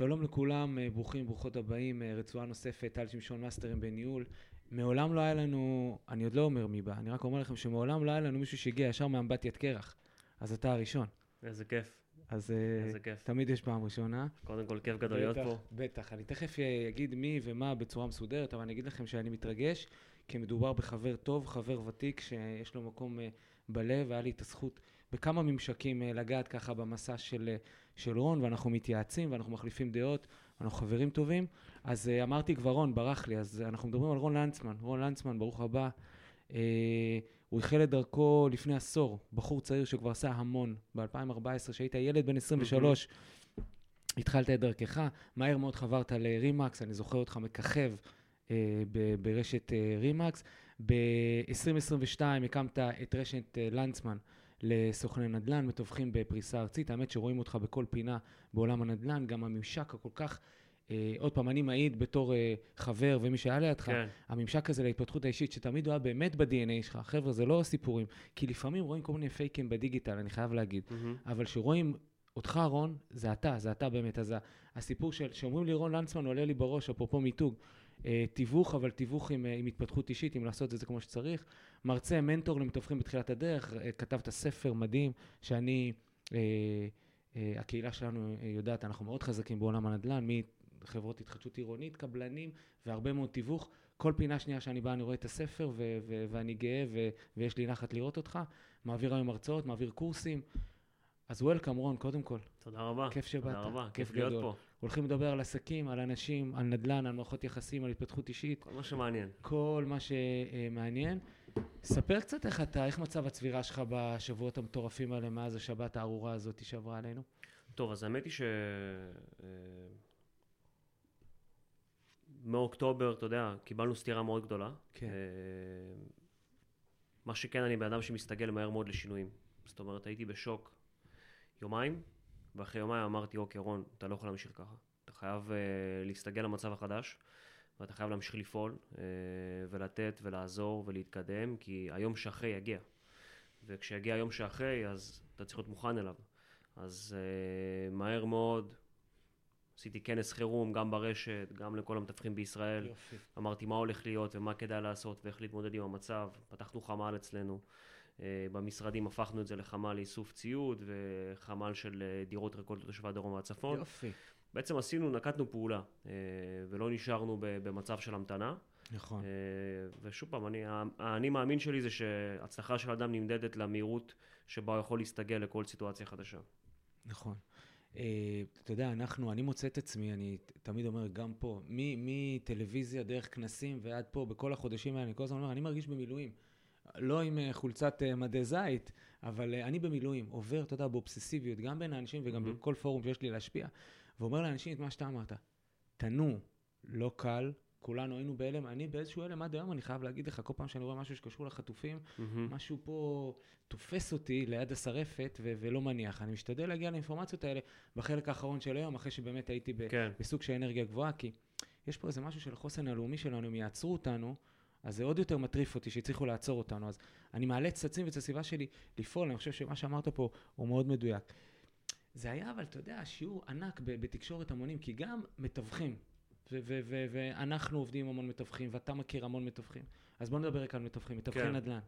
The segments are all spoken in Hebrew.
שלום לכולם, אה, ברוכים, ברוכות הבאים, אה, רצועה נוספת, טל שמשון מאסטרים בניהול. מעולם לא היה לנו, אני עוד לא אומר מי בא, אני רק אומר לכם שמעולם לא היה לנו מישהו שהגיע ישר מאמבטיית קרח. אז אתה הראשון. איזה כיף, אז אה, איזה כיף. תמיד יש פעם ראשונה. קודם כל כיף גדול להיות פה. בטח. אני תכף אגיד מי ומה בצורה מסודרת, אבל אני אגיד לכם שאני מתרגש, כי מדובר בחבר טוב, חבר ותיק, שיש לו מקום בלב, והיה לי את הזכות בכמה ממשקים אה, לגעת ככה במסע של, אה, של רון, ואנחנו מתייעצים, ואנחנו מחליפים דעות, אנחנו חברים טובים. אז אה, אמרתי כבר רון, ברח לי, אז אנחנו מדברים על רון לנצמן. רון לנצמן, ברוך הבא. הוא החל את דרכו לפני עשור, בחור צעיר שכבר עשה המון, ב-2014, שהיית ילד בן 23, התחלת את דרכך, מהר מאוד חברת לרימקס, אני זוכר אותך מככב אה, ב- ברשת אה, רימקס. ב-2022 הקמת את רשת אה, לנצמן לסוכני נדל"ן, מתווכים בפריסה ארצית. האמת שרואים אותך בכל פינה בעולם הנדל"ן, גם הממשק הכל כך... אה, עוד פעם, אני מעיד בתור אה, חבר ומי שהיה לידך, כן, הממשק הזה להתפתחות האישית, שתמיד הוא היה באמת ב-DNA שלך. חבר'ה, זה לא סיפורים. כי לפעמים רואים כל מיני פייקים בדיגיטל, אני חייב להגיד. מהמם. אבל כשרואים אותך, רון, זה אתה, זה אתה באמת. אז הסיפור של, שאומרים לי רון לנצמן עולה לי בראש, אפרופו מיתוג, תיווך, אבל תיווך עם, אה, עם התפתחות אישית, עם לעשות את זה כמו שצריך. מרצה, מנטור למתווכים בתחילת הדרך, אה, כתבת ספר מדהים, שאני, אה, אה, הקהילה שלנו אה, יודעת, אנחנו מאוד חזקים בעולם הנדל"ן, מחברות התחדשות עירונית, קבלנים, והרבה מאוד תיווך. כל פינה שנייה שאני בא, אני רואה את הספר, ו- ו- ואני גאה, ו- ויש לי נחת לראות אותך. מעביר היום הרצאות, מעביר קורסים. אז וולקאם, רון, קודם כל. תודה רבה. כיף שבאת. תודה רבה, כיף כיף להיות גדול. פה. הולכים לדבר על עסקים, על אנשים, על נדל"ן, על מערכות יחסים, על התפתחות אישית, כל מה שמעניין. כל מה שמעניין. ספר קצת איך אתה, איך מצב הצבירה שלך בשבועות המטורפים האלה מאז השבת הארורה הזאת שעברה עלינו. טוב, אז האמת היא ש... אה, מאוקטובר, אתה יודע, קיבלנו סטירה מאוד גדולה. כן. אה, מה שכן, אני בן אדם שמסתגל מהר מאוד לשינויים. זאת אומרת, הייתי בשוק יומיים, ואחרי יומיים אמרתי, אוקיי, רון, אתה לא יכול להמשיך ככה. אתה חייב uh, להסתגל למצב החדש, ואתה חייב להמשיך לפעול, uh, ולתת ולעזור ולהתקדם, כי היום שאחרי יגיע. וכשיגיע היום שאחרי, אז אתה צריך להיות מוכן אליו. אז uh, מהר מאוד עשיתי כנס חירום, גם ברשת, גם לכל המתווכים בישראל. יופי. אמרתי מה הולך להיות ומה כדאי לעשות ואיך להתמודד עם המצב. פתחנו חמ"ל אצלנו. אה, במשרדים הפכנו את זה לחמ"ל לאיסוף ציוד וחמ"ל של אה, דירות ריקות לתושבי הדרום והצפון. יופי. בעצם עשינו, נקטנו פעולה אה, ולא נשארנו במצב של המתנה. נכון. ושוב פעם, אני, האני מאמין שלי זה שהצלחה של אדם נמדדת למהירות שבה הוא יכול להסתגל לכל סיטואציה חדשה. נכון. אתה יודע, אנחנו, אני מוצא את עצמי, אני תמיד אומר, גם פה, מטלוויזיה, דרך כנסים ועד פה, בכל החודשים האלה, אני כל הזמן אומר, אני מרגיש במילואים. לא עם אה, חולצת אה, מדי זית, אבל אה, אני במילואים, עובר, אתה יודע, באובססיביות, גם בין האנשים וגם מהמם. בכל פורום שיש לי להשפיע, ואומר לאנשים את מה שאתה אמרת. תנו, לא קל, כולנו היינו בהלם, אני באיזשהו הלם עד היום, אני חייב להגיד לך, כל פעם שאני רואה משהו שקשור לחטופים, מהמם. משהו פה תופס אותי ליד השרפת ו- ולא מניח. אני משתדל להגיע לאינפורמציות האלה בחלק האחרון של היום, אחרי שבאמת הייתי ב- כן, בסוג של אנרגיה גבוהה, כי יש פה איזה משהו של החוסן הלאומי שלנו, אם יעצרו אותנו, אז זה עוד יותר מטריף אותי שהצליחו לעצור אותנו. אז אני מעלה צצים ואת הסביבה שלי לפעול, אני חושב שמה שאמרת פה הוא מאוד מדויק. זה היה, אבל אתה יודע, שיעור ענק בתקשורת המונים, כי גם מתווכים, ואנחנו עובדים עם המון מתווכים, ואתה מכיר המון מתווכים. אז בוא נדבר רק על מתווכים, מתווכי כן. נדל"ן.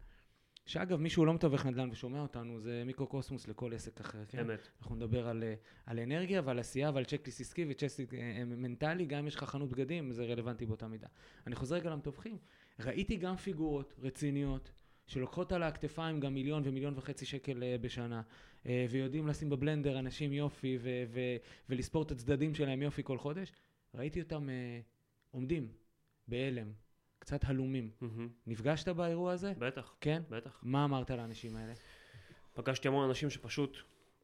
שאגב, מי שהוא לא מתווך נדל"ן ושומע אותנו, זה מיקרוקוסמוס לכל עסק אחר, כן? אמת. אנחנו נדבר על, אה, על אנרגיה ועל עשייה ועל צ'קליסט עסקי וצ'קליסט אה, מנטלי, גם אם יש לך חנות בגדים, זה רלוונטי באותה מידה. אני חוזר רגע למתווכים. ראיתי גם פיגורות רציניות, שלוקחות על הכתפיים גם מיליון ומיליון וחצי שקל אה, בשנה, אה, ויודעים לשים בבלנדר אנשים יופי ו- ו- ולספור את הצדדים שלהם יופי כל חודש. ראיתי אותם אה, עומדים בהלם, קצת הלומים. מהמם. נפגשת באירוע הזה? בטח, כן? בטח. מה אמרת לאנשים האלה? פגשתי המון אנשים שפשוט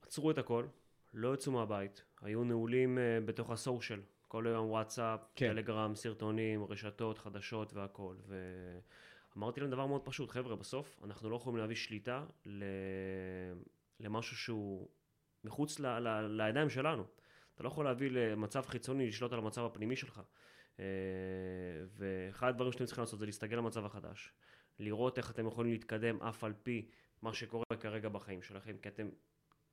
עצרו את הכל, לא יצאו מהבית, היו נעולים uh, בתוך הסושיאל, כל היום וואטסאפ, כן. טלגרם, סרטונים, רשתות, חדשות והכל. ואמרתי להם דבר מאוד פשוט, חבר'ה, בסוף אנחנו לא יכולים להביא שליטה ל... למשהו שהוא מחוץ ל... ל... לידיים שלנו. אתה לא יכול להביא למצב חיצוני לשלוט על המצב הפנימי שלך. אה, ואחד הדברים שאתם צריכים לעשות זה להסתגל למצב החדש. לראות איך אתם יכולים להתקדם אף על פי מה שקורה כרגע בחיים שלכם, כי אתם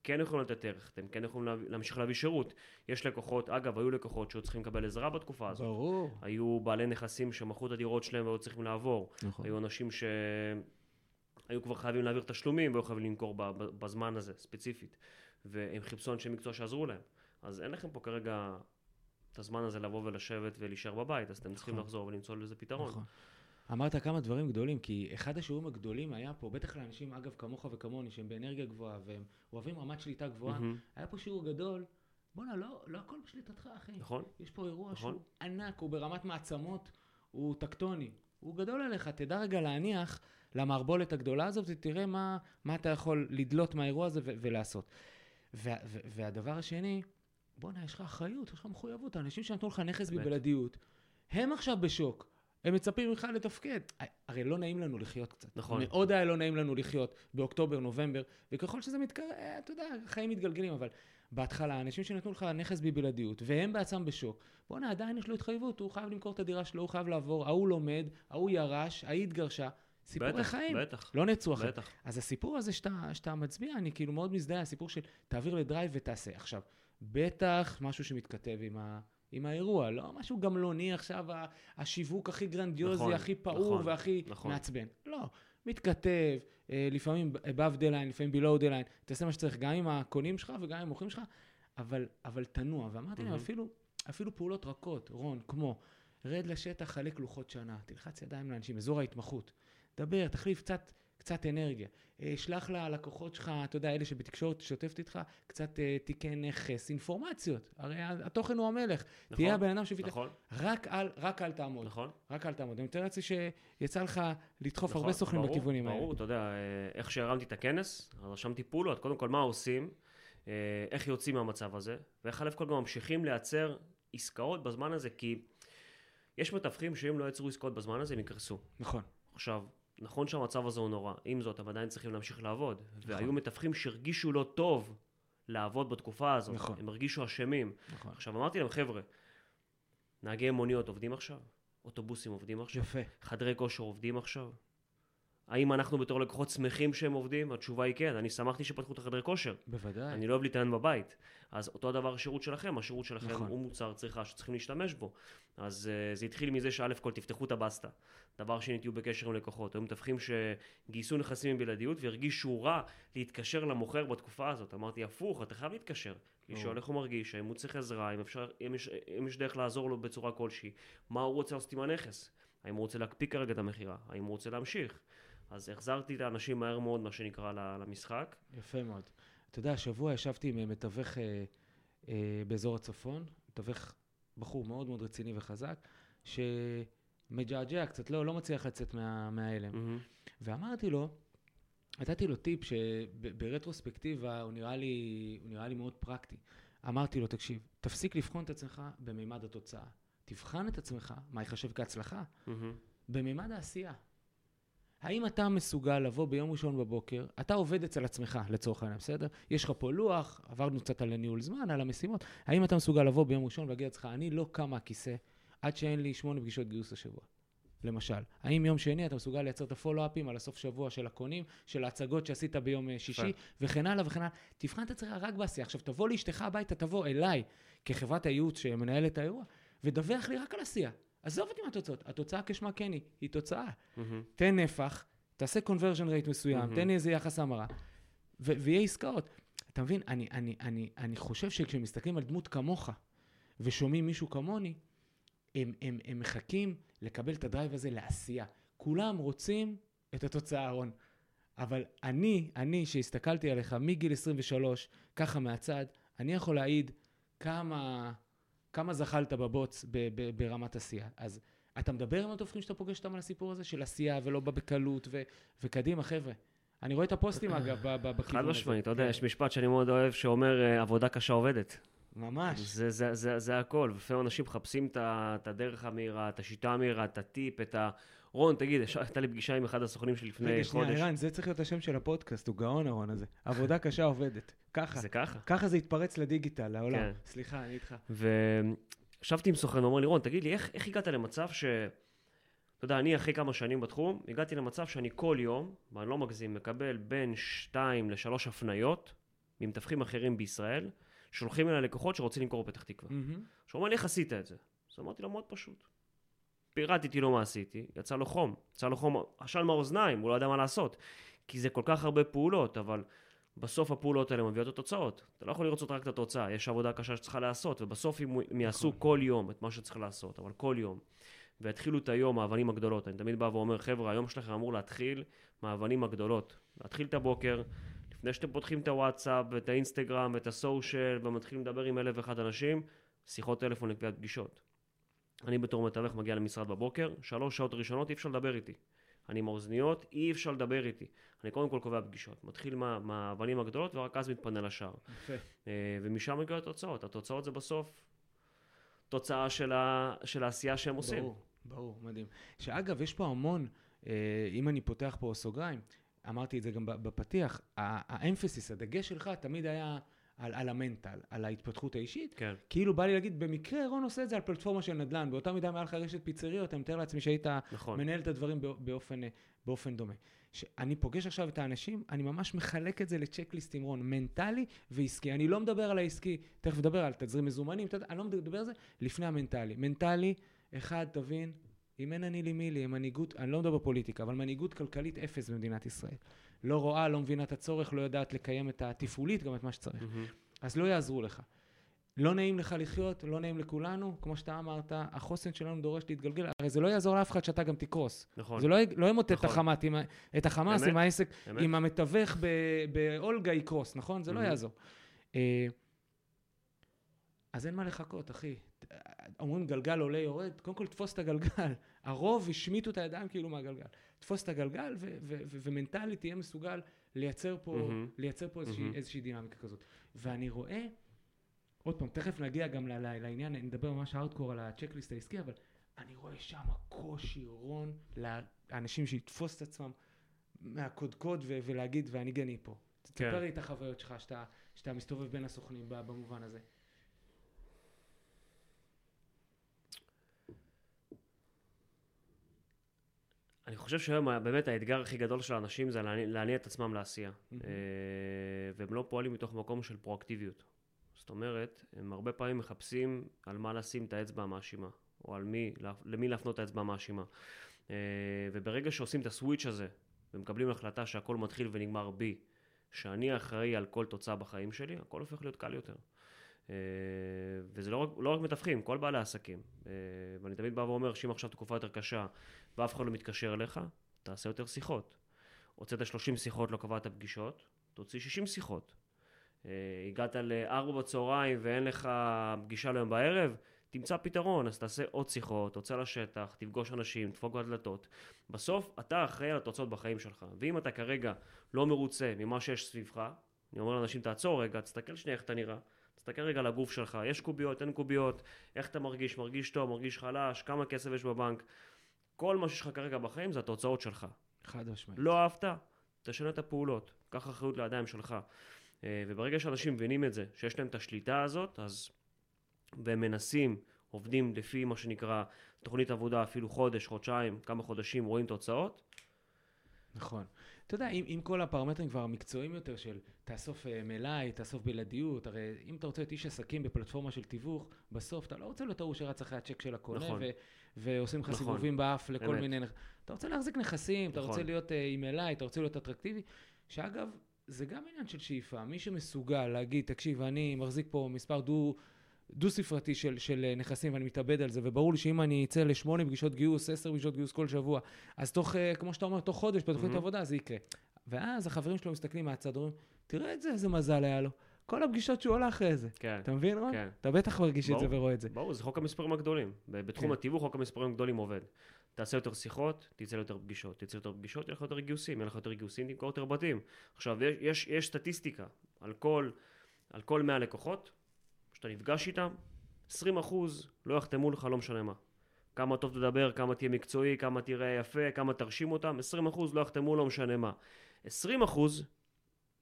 כן יכולים לתת ערך, אתם כן יכולים להמשיך להביא שירות. יש לקוחות, אגב, היו לקוחות שהיו צריכים לקבל עזרה בתקופה הזאת. ברור. היו בעלי נכסים שמכרו את הדירות שלהם והיו צריכים לעבור. נכון. היו אנשים שהיו כבר חייבים להעביר תשלומים והיו חייבים למכור בזמן הזה, ספציפית. והם חיפשו אנשי מקצוע שעזרו להם. אז אין לכם פה כרגע את הזמן הזה לבוא ולשבת ולהישאר בבית, אז אתם צריכים נכון. לחזור ולמצוא לזה פתרון. נכון. אמרת כמה דברים גדולים, כי אחד השיעורים הגדולים היה פה, בטח לאנשים, אגב, כמוך וכמוני, שהם באנרגיה גבוהה והם אוהבים רמת שליטה גבוהה, מהמם. היה פה שיעור גדול. בואנה, לא, לא הכל בשליטתך, אחי. נכון? יש פה אירוע נכון. שהוא ענק, הוא ברמת מעצמות, הוא טקטוני. הוא גדול עליך, תדע רגע להניח למערבולת הגדולה הזאת, ותראה מה, מה אתה יכול לדלות מהאירוע הזה ו- ולעשות. וה- ו- והדבר השני, בואנה, יש לך אחריות, יש לך מחויבות. האנשים שנתנו לך נכס. בבלעדיות, הם עכשיו בשוק. הם מצפים ממך לתפקד. הרי לא נעים לנו לחיות קצת. נכון. מאוד היה לא נעים לנו לחיות באוקטובר, נובמבר, וככל שזה מתקרב, אה, אתה יודע, החיים מתגלגלים, אבל בהתחלה, אנשים שנתנו לך נכס בבלעדיות, והם בעצמם בשוק, בואנה, עדיין יש לו התחייבות, הוא חייב למכור את הדירה שלו, הוא חייב לעבור, ההוא לומד, ההוא ירש, ההיא התגרשה. סיפורי בטח, חיים. בטח, לא נעצרו אחרי. בטח. אז הסיפור הזה שאתה, שאתה מצביע, אני כאילו מאוד מזדהה, הסיפור של תעביר לדרייב ותעשה. עכשיו, בטח משהו שמתכתב עם, ה, עם האירוע, לא משהו גמלוני עכשיו, ה- השיווק הכי גרנדיוזי, נכון, הכי פעור נכון, והכי נכון. מעצבן. לא, מתכתב, אה, לפעמים above the line, לפעמים below the line, תעשה מה שצריך, גם עם הקונים שלך וגם עם המוכרים שלך, אבל, אבל תנוע. ואמרתי להם, מהמם. אפילו, אפילו פעולות רכות, רון, כמו, רד לשטח, חלק לוחות שנה, תלחץ ידיים לאנשים, אזור ההתמחות. דבר, תחליף קצת, קצת אנרגיה. אה, שלח ללקוחות שלך, אתה יודע, אלה שבתקשורת שוטפת איתך, קצת אה, תיקי נכס, אינפורמציות. הרי התוכן הוא המלך. נכון, תהיה הבן אדם שפתאום... נכון, רק אל, רק אל תעמוד. נכון. רק אל תעמוד. אני מתאר לעצמי שיצא לך לדחוף נכון, הרבה סוכנים ברור, בכיוונים האלה. ברור, אתה יודע, אה, איך שהרמתי את הכנס, רשמתי פעולות, קודם כל מה עושים, אה, איך יוצאים מהמצב הזה, ואיך א' כל גם ממשיכים לייצר עסקאות בזמן הזה, כי יש מתווכים שאם לא יצרו עסקאות בזמן הזה, הם יקרסו. נכון. עכשיו, נכון שהמצב הזה הוא נורא, עם זאת, הם עדיין צריכים להמשיך לעבוד. נכון. והיו מתווכים שהרגישו לא טוב לעבוד בתקופה הזאת, נכון. הם הרגישו אשמים. נכון. עכשיו, אמרתי להם, חבר'ה, נהגי מוניות עובדים עכשיו? אוטובוסים עובדים עכשיו? יפה. חדרי כושר עובדים עכשיו? האם אנחנו בתור לקוחות שמחים שהם עובדים? התשובה היא כן, אני שמחתי שפתחו את החדרי כושר. בוודאי. אני לא אוהב להתאמן בבית. אז אותו הדבר השירות שלכם, השירות שלכם נכון. הוא מוצר צריכה שצריכים להשתמש בו. אז uh, זה התחיל מזה שא' כל תפתחו את הבסטה. דבר שני, תהיו בקשר עם לקוחות. היו מתווכים שגייסו נכסים עם בלעדיות והרגישו רע להתקשר למוכר בתקופה הזאת. אמרתי, הפוך, אתה חייב להתקשר. לשאול איך הוא מרגיש, האם הוא צריך עזרה, אם, אפשר, אם, יש, אם יש דרך לעזור לו בצורה כלשהי, מה הוא רוצה לעשות עם הנכס. האם הוא רוצה להקפיא כרגע את המכירה, האם הוא רוצה להמשיך. אז החזרתי את האנשים מהר מאוד, מה שנקרא, למשחק. יפה מאוד. אתה יודע, השבוע ישבתי עם אה, מתווך אה, אה, באזור הצפון, מתווך בחור מאוד מאוד רציני וחזק, שמג'עג'ע קצת, לא, לא מצליח לצאת מה, מההלם. מהמם. ואמרתי לו, נתתי לו טיפ שברטרוספקטיבה הוא נראה לי, הוא נראה לי מאוד פרקטי. אמרתי לו, תקשיב, תפסיק לבחון את עצמך במימד התוצאה. תבחן את עצמך, מה ייחשב כהצלחה, מהמם. במימד העשייה. האם אתה מסוגל לבוא ביום ראשון בבוקר, אתה עובד אצל עצמך לצורך העניין, בסדר? יש לך פה לוח, עברנו קצת על הניהול זמן, על המשימות. האם אתה מסוגל לבוא ביום ראשון ולהגיד לעצמך, אני לא קם מהכיסא עד שאין לי שמונה פגישות גיוס השבוע? למשל. האם יום שני אתה מסוגל לייצר את הפולו-אפים על הסוף שבוע של הקונים, של ההצגות שעשית ביום אה, שישי. וכן הלאה וכן הלאה. תבחן את עצמך רק בעשייה. עכשיו, תבוא לאשתך הביתה, תבוא אליי, כחברת הייעוץ שמנהלת האירוע, ודווח לי רק על עשייה. עזוב אותי מהתוצאות. התוצאה כשמה כן היא, היא תוצאה. מהמם. תן נפח, תעשה conversion rate מסוים, מהמם. תן איזה יחס המרה, ו- ויהיה עסקאות. אתה מבין, אני, אני, אני, אני חושב שכשמסתכלים על דמות כמוך ושומעים מישהו כמוני, הם, הם, הם מחכים לקבל את הדרייב הזה לעשייה. כולם רוצים את התוצאה, רון. אבל אני, אני שהסתכלתי עליך מגיל 23, ככה מהצד, אני יכול להעיד כמה, כמה זחלת בבוץ ב, ב, ברמת עשייה. אז אתה מדבר עם התופכים שאתה פוגש אותם על הסיפור הזה של עשייה ולא בא בקלות, ו, וקדימה, חבר'ה. אני רואה את הפוסטים, אגב, ב- ב- בכיוון חד הזה. משמעית, אתה יודע, כן. יש משפט שאני מאוד אוהב שאומר, אה, עבודה קשה עובדת. ממש. זה, זה, זה, זה הכל, ולפעמים אנשים מחפשים את הדרך המהירה, את השיטה המהירה, את הטיפ, את ה... רון, תגיד, הייתה לי פגישה עם אחד הסוכנים שלי לפני רגע, שנייה, חודש. ערן, זה צריך להיות השם של הפודקאסט, הוא גאון, הרון הזה. עבודה קשה עובדת. ככה. זה ככה. ככה זה התפרץ לדיגיטל, לעולם. כן. סליחה, אני איתך. וישבתי עם סוכן, הוא אומר לי, רון, תגיד לי, איך, איך הגעת למצב ש... אתה יודע, אני אחרי כמה שנים בתחום, הגעתי למצב שאני כל יום, ואני לא מגזים, מקבל בין שתיים לשלוש הפניות ממתווכים אחרים בישראל, שולחים אליי לקוחות שרוצים למכור בפתח תקווה. מהמם. עכשיו הוא אומר לי, איך עשית את זה? אז אמרתי לו, מאוד פשוט. פירטתי לו מה עשיתי, יצא לו חום. יצא לו חום, עשן מהאוזניים, הוא לא ידע מה לעשות. כי זה כל כך הרבה פעולות, אבל בסוף הפעולות האלה מביאות את התוצאות. אתה לא יכול לרצות רק את התוצאה, יש עבודה קשה שצריכה להיעשות, ובסוף אם הם יעשו נכון. כל יום את מה שצריך לעשות, אבל כל יום, ויתחילו את היום האבנים הגדולות, אני תמיד בא ואומר, חבר'ה, היום שלכם אמור להתחיל מהאבנים הגדולות. להתחיל את הבוקר, לפני שאתם פותחים את הוואטסאפ, ואת האינסטגרם, ואת הסושיאל, ומתחילים לדבר עם אלף ואחד אנשים, שיחות טלפון לקביעת פגישות. אני בתור מתווך מגיע למשרד בבוקר, שלוש שעות ראשונות אי אפשר לדבר איתי. אני עם האוזניות, אי אפשר לדבר איתי. אני קודם כל קובע פגישות. מתחיל מה- מהאבנים הגדולות ורק אז מתפנה לשאר. יפה. אה, ומשם מגיעות התוצאות. התוצאות זה בסוף תוצאה של, ה... של העשייה שהם עושים. ברור, ברור, מדהים. שאגב, יש פה המון, אה, אם אני פותח פה סוגריים, אמרתי את זה גם בפתיח, האמפסיס, הדגש שלך תמיד היה על, על המנטל, על ההתפתחות האישית. כן, כאילו בא לי להגיד, במקרה רון עושה את זה על פלטפורמה של נדל"ן, באותה מידה אם היה לך רשת פיצריות, אני מתאר לעצמי שהיית נכון. מנהל את הדברים בא- באופן, אה, באופן דומה. שאני פוגש עכשיו את האנשים, אני ממש מחלק את זה לצ'קליסטים, רון, מנטלי ועסקי. אני לא מדבר על העסקי, תכף נדבר על תזרים מזומנים, אני לא מדבר על זה לפני המנטלי. מנטלי, אחד, תבין, אם אין אני לי מי לי, מנהיגות, אני לא מדבר פוליטיקה, אבל מנהיגות כלכלית אפס במדינת ישראל. לא רואה, לא מבינה את הצורך, לא יודעת לקיים את התפעולית, גם את מה שצריך. מהמם. אז לא יעזרו לך. לא נעים לך לחיות, לא נעים לכולנו, כמו שאתה אמרת, החוסן שלנו דורש להתגלגל, הרי זה לא יעזור לאף אחד שאתה גם תקרוס. נכון. זה לא, לא ימוטט את נכון. החמאס, ה- את החמאס עם העסק, אמת. עם המתווך באולגה יקרוס, נכון? זה לא מהמם. יעזור. אה, אז אין מה לחכות, אחי. אומרים גלגל עולה יורד, קודם כל תפוס את הגלגל. הרוב השמיטו את הידיים כאילו מהגלגל. תפוס את הגלגל ו- ו- ו- ומנטלית תהיה מסוגל לייצר פה, מהמם. לייצר פה איזושהי, מהמם. איזושהי דינמיקה כזאת. ואני רואה, עוד פעם, תכף נגיע גם לעניין, נדבר ממש הארדקור על הצ'קליסט העסקי, אבל אני רואה שם קושי, רון, לאנשים שיתפוס את עצמם מהקודקוד ו- ולהגיד, ואני גני פה. תספר לי את החוויות שלך, שאתה, שאתה מסתובב בין הסוכנים במובן הזה. אני חושב שהיום באמת האתגר הכי גדול של האנשים זה להניע, להניע את עצמם לעשייה. אה, והם לא פועלים מתוך מקום של פרואקטיביות. זאת אומרת, הם הרבה פעמים מחפשים על מה לשים את האצבע המאשימה, או על מי, למי להפנות את האצבע המאשימה. אה, וברגע שעושים את הסוויץ' הזה, ומקבלים החלטה שהכל מתחיל ונגמר בי, שאני אחראי על כל תוצאה בחיים שלי, הכל הופך להיות קל יותר. אה, וזה לא רק, לא רק מתווכים, כל בעלי העסקים. אה, ואני תמיד בא ואומר שאם עכשיו תקופה יותר קשה ואף אחד לא מתקשר אליך, תעשה יותר שיחות. הוצאת 30 שיחות, לא קבעת פגישות, תוציא 60 שיחות. אה, הגעת ל-4 בצהריים ואין לך פגישה ליום בערב, תמצא פתרון, אז תעשה עוד שיחות, תוצא לשטח, תפגוש אנשים, תדפוק בדלתות. בסוף אתה אחראי על התוצאות בחיים שלך. ואם אתה כרגע לא מרוצה ממה שיש סביבך, אני אומר לאנשים, תעצור רגע, תסתכל שנייה איך אתה נראה. תסתכל רגע על הגוף שלך, יש קוביות, אין קוביות, איך אתה מרגיש, מרגיש טוב, מרגיש חלש, כמה כסף יש בבנק. כל מה שיש לך כרגע בחיים זה התוצאות שלך. חד משמעית. לא אהבת, תשנה את הפעולות, קח אחריות לידיים שלך. אה, וברגע שאנשים מבינים את זה, שיש להם את השליטה הזאת, אז... והם מנסים, עובדים לפי מה שנקרא תוכנית עבודה, אפילו חודש, חודשיים, כמה חודשים, רואים תוצאות, נכון. אתה יודע, עם, עם כל הפרמטרים כבר המקצועיים יותר של תאסוף אה, מלאי, תאסוף בלעדיות, הרי אם אתה רוצה להיות איש עסקים בפלטפורמה של תיווך, בסוף אתה לא רוצה להיות ההוא שרץ אחרי הצ'ק של הקונה, נכון. ו- ועושים לך נכון. סיבובים באף לכל אמת. מיני... אתה רוצה להחזיק נכסים, אתה נכון. רוצה להיות אה, עם מלאי, אתה רוצה להיות אטרקטיבי, שאגב, זה גם עניין של שאיפה. מי שמסוגל להגיד, תקשיב, אני מחזיק פה מספר דו... דו-ספרתי של, של נכסים ואני מתאבד על זה, וברור לי שאם אני אצא לשמונה פגישות גיוס, עשר פגישות גיוס כל שבוע, אז תוך, אה, כמו שאתה אומר, תוך חודש בתוכנית מהמם. עבודה זה יקרה. ואז החברים שלו מסתכלים מהצד, אומרים, תראה את זה, איזה מזל היה לו. כל הפגישות שהוא עולה אחרי זה. כן, אתה מבין, רון? כן. אתה בטח מרגיש את זה ברור. ורואה את זה. ברור, זה חוק המספרים הגדולים. ב- בתחום כן. התיווך, חוק המספרים הגדולים עובד. תעשה יותר שיחות, תצא ליותר פגישות. תצא יותר פגישות, יהיה לך יותר גיוסים. יהיה לך יותר גיוסים, תמכור יותר בתים. עכשיו, יש, יש, יש סטטיסטיקה על כל, על כל 100 לקוחות, שאתה נפגש איתם, 20 אחוז לא יחתמו לך, לא משנה מה. כמה טוב תדבר, כמה תהיה מקצועי, כמה תראה יפה, כמה תרשים אותם, 20 אחוז לא יחתמו, לא משנה מה. 20 אחוז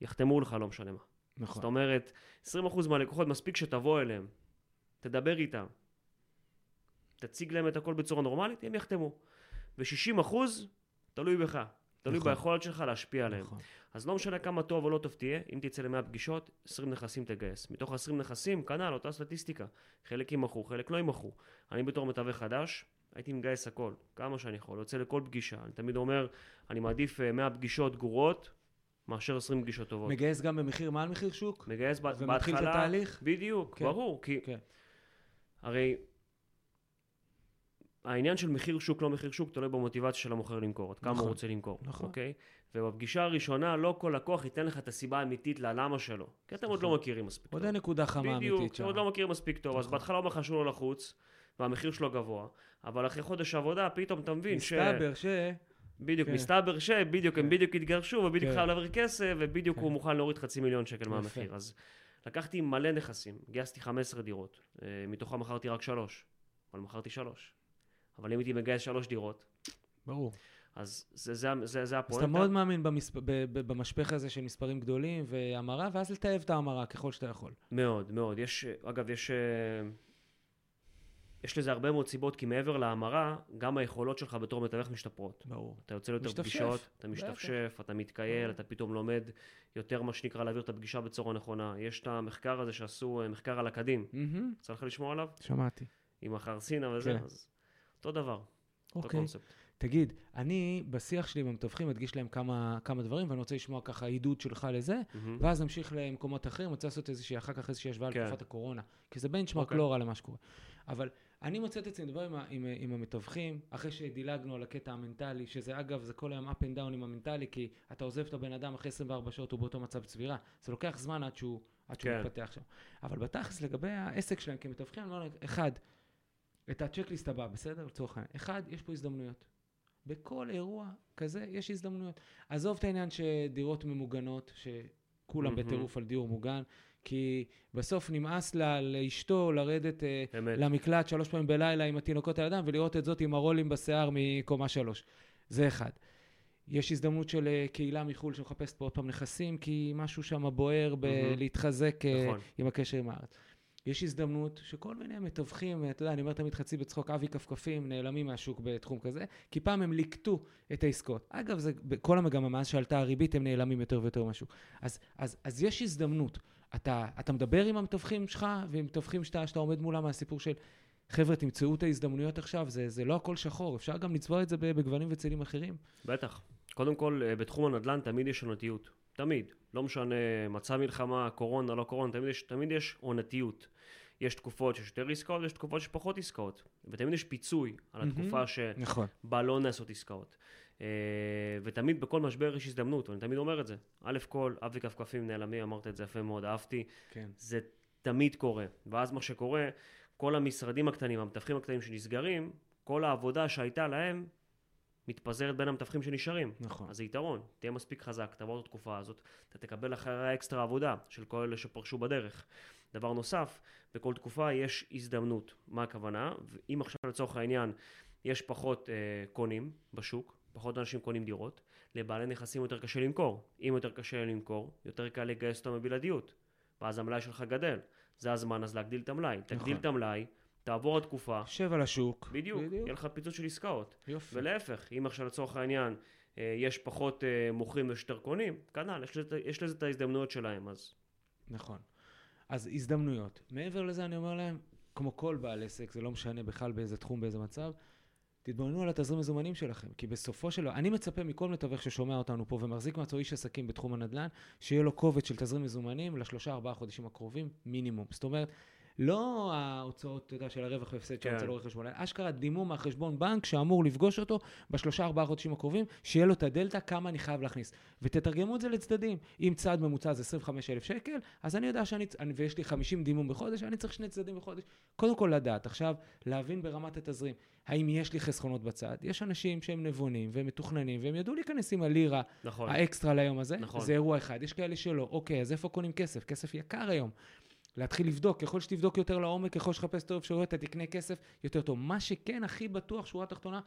יחתמו לך, לא משנה מה. זאת נכון. אומרת, 20% מהלקוחות מספיק שתבוא אליהם, תדבר איתם, תציג להם את הכל בצורה נורמלית, הם יחתמו. ו-60% תלוי בך. תלוי נכון. ביכולת שלך להשפיע עליהם. נכון. אז לא משנה כמה טוב או לא טוב תהיה, אם תצא ל-100 פגישות, 20 נכסים תגייס. מתוך ה-20 נכסים, כנ"ל, אותה סטטיסטיקה. חלק יימכרו, חלק לא יימכרו. אני בתור מתווך חדש, הייתי מגייס הכל, כמה שאני יכול, יוצא לכל פגישה. אני תמיד אומר, אני מעדיף אה, 100 פגישות גרועות, מאשר 20 פגישות טובות. מגייס גם במחיר מעל מחיר שוק? מגייס בה- בהתחלה... ומתחיל את התהליך? בדיוק, כן. ברור, כי... כן. הרי העניין של מחיר שוק לא מחיר שוק תלוי במוטיבציה של המוכר למכור, עד כמה נכון, הוא רוצה למכור, נכון. אוקיי? ובפגישה הראשונה לא כל לקוח ייתן לך את הסיבה האמיתית ללמה שלו, כי אתם עוד נכון. לא מכירים מספיק טוב. עוד אין נקודה חמה בדיוק, אמיתית אתם שם. עוד לא מכירים מספיק טוב, אז נכון. בהתחלה אומר לך שהוא לא לחוץ, והמחיר שלו גבוה, אבל אחרי חודש עבודה פתאום אתה מבין ש... מסתבר ש... בדיוק, כן. מסתבר שבדיוק הם כן. בדיוק התגרשו, ובדיוק כן. חייב להעביר כסף, ובדיוק כן. הוא מוכן להוריד חצי מיליון שקל. מהמחיר. אז לקחתי מלא נכסים, גייסתי 15 דירות, אה, מתוכם מכרתי רק שלוש, אבל מכרתי שלוש. אבל אם הייתי מגייס שלוש דירות, ברור. אז זה, זה, זה, זה אז אתה הפואנטה. מאוד מאמין במספ... במשפך הזה של מספרים גדולים והמרה, ואז לטייב את ההמרה ככל שאתה יכול. מאוד, מאוד. יש, אגב, יש, אה, יש לזה הרבה מאוד סיבות, כי מעבר להמרה, גם היכולות שלך בתור מתווך משתפרות. ברור. אתה יוצא ליותר משתפשף, פגישות, אתה. משתפשף, אתה מתקייל, אתה פתאום לומד יותר מה שנקרא להעביר את הפגישה בצורה נכונה. יש את המחקר הזה שעשו, אה, מחקר על הקדים. יצא לך לשמוע עליו? שמעתי. עם החרסינה וזה, כן. אז אותו דבר, אותו אוקיי. קונספט. תגיד, אני בשיח שלי עם המתווכים מדגיש להם כמה, כמה דברים, ואני רוצה לשמוע ככה עידוד שלך לזה, מהמם. ואז נמשיך למקומות אחרים, אני רוצה לעשות איזושהי, אחר כך איזושהי השוואה כן. לתקופת הקורונה, כי זה בנצ'מרק אוקיי. לא רע למה שקורה. אבל אני מוצא את עצמי מדבר עם, עם, עם המתווכים, אחרי שדילגנו על הקטע המנטלי, שזה אגב, זה כל היום up and down עם המנטלי, כי אתה עוזב את הבן אדם אחרי 24 שעות, הוא באותו מצב צבירה. זה לוקח זמן עד שהוא, עד שהוא כן. מתפתח שם. אבל בתכלס, לגבי העסק שלהם כמתווכים, אני אומר אחד, את הצ'קליסט הבא, בסדר? לצורך העניין. אחד, יש פה הזדמנויות. בכל אירוע כזה יש הזדמנויות. עזוב את העניין שדירות ממוגנות, שכולם מהמם. בטירוף על דיור מוגן, כי בסוף נמאס לה, לאשתו לרדת אמת. למקלט שלוש פעמים בלילה עם התינוקות על הידיים ולראות את זאת עם הרולים בשיער מקומה שלוש. זה אחד. יש הזדמנות של אה, קהילה מחו"ל שמחפשת פה עוד פעם נכסים, כי משהו שם בוער. בלהתחזק אה, נכון. עם הקשר עם הארץ. יש הזדמנות שכל מיני מתווכים, אתה יודע, אני אומר תמיד חצי בצחוק, אבי כפכפים נעלמים מהשוק בתחום כזה, כי פעם הם ליקטו את העסקאות. אגב, זה בכל המגמה, מאז שעלתה הריבית, הם נעלמים יותר ויותר מהשוק. אז, אז, אז יש הזדמנות. אתה, אתה מדבר עם המתווכים שלך, ועם מתווכים שאתה, שאתה עומד מולם מהסיפור של, חבר'ה, תמצאו את ההזדמנויות עכשיו, זה, זה לא הכל שחור, אפשר גם לצבוע את זה בגוונים וצלים אחרים. בטח. קודם כל, אה, בתחום הנדל"ן תמיד יש עונתיות. תמיד. לא משנה מצב מלחמה, קורונה, לא קורונה, תמיד יש, תמיד יש עונתיות. יש תקופות שיש יותר עסקאות ויש תקופות שיש פחות עסקאות. ותמיד יש פיצוי על. התקופה שבה נכון. לא נעשות עסקאות. אה, ותמיד בכל משבר יש הזדמנות, ואני תמיד אומר את זה. א' כל, אבי כפכפים נעלמים, אמרת את זה יפה מאוד, אהבתי. כן. זה תמיד קורה. ואז מה שקורה, כל המשרדים הקטנים, המתווכים הקטנים שנסגרים, כל העבודה שהייתה להם מתפזרת בין המתווכים שנשארים. נכון. אז זה יתרון, תהיה מספיק חזק, תעבור את התקופה הזאת, אתה תקבל אחריה אקסטרה עבודה של כל אלה שפרשו בדרך. דבר נוסף, בכל תקופה יש הזדמנות. מה הכוונה? אם עכשיו לצורך העניין יש פחות אה, קונים בשוק, פחות אנשים קונים דירות, לבעלי נכסים יותר קשה למכור. אם יותר קשה למכור, יותר קל לגייס אותם בבלעדיות. ואז המלאי שלך גדל. זה הזמן אז להגדיל את המלאי. תגדיל נכון. את המלאי, תעבור התקופה, שב על השוק. בדיוק, יהיה לך פיצוץ של עסקאות. יופי. ולהפך, אם עכשיו לצורך העניין אה, יש פחות אה, מוכרים ויש יותר קונים, כנ"ל, יש יש לזה את ההזדמנויות שלהם, אז נכון. אז הזדמנויות. מעבר לזה אני אומר להם, כמו כל בעל עסק, זה לא משנה בכלל באיזה תחום, באיזה מצב, תתבוננו על התזרים מזומנים שלכם, כי בסופו של דבר, אני מצפה מכל מתווך ששומע אותנו פה ומחזיק מעצמו איש עסקים בתחום הנדל"ן, שיהיה לו קובץ של תזרים מזומנים לשלושה ארבעה חודשים הקרובים, מינימום. זאת אומרת, לא ההוצאות, אתה יודע, של הרווח והפסד כן. של רואה חשבון, אלא אשכרה דימום מהחשבון בנק שאמור לפגוש אותו בשלושה ארבעה חודשים הקרובים, שיהיה לו את הדלתא, כמה אני חייב להכניס. ותתרגמו את זה לצדדים. אם צעד ממוצע זה 25,000 שקל, אז אני יודע שאני, אני, ויש לי 50 דימום בחודש, אני צריך שני צדדים בחודש. קודם כל לדעת, עכשיו, להבין ברמת התזרים, האם יש לי חסכונות בצד. יש אנשים שהם נבונים והם מתוכננים, והם ידעו להיכנס עם הלירה נכון. האקסטרה ליום הזה, נכון. זה אירוע אחד. יש כאלה שלא. אוקיי, אז איפה קונים כסף? כסף יקר היום. להתחיל לבדוק, ככל שתבדוק יותר לעומק, ככל שתחפש יותר אפשרויות, אתה תקנה כסף יותר טוב. מה שכן הכי בטוח, שורה תחתונה,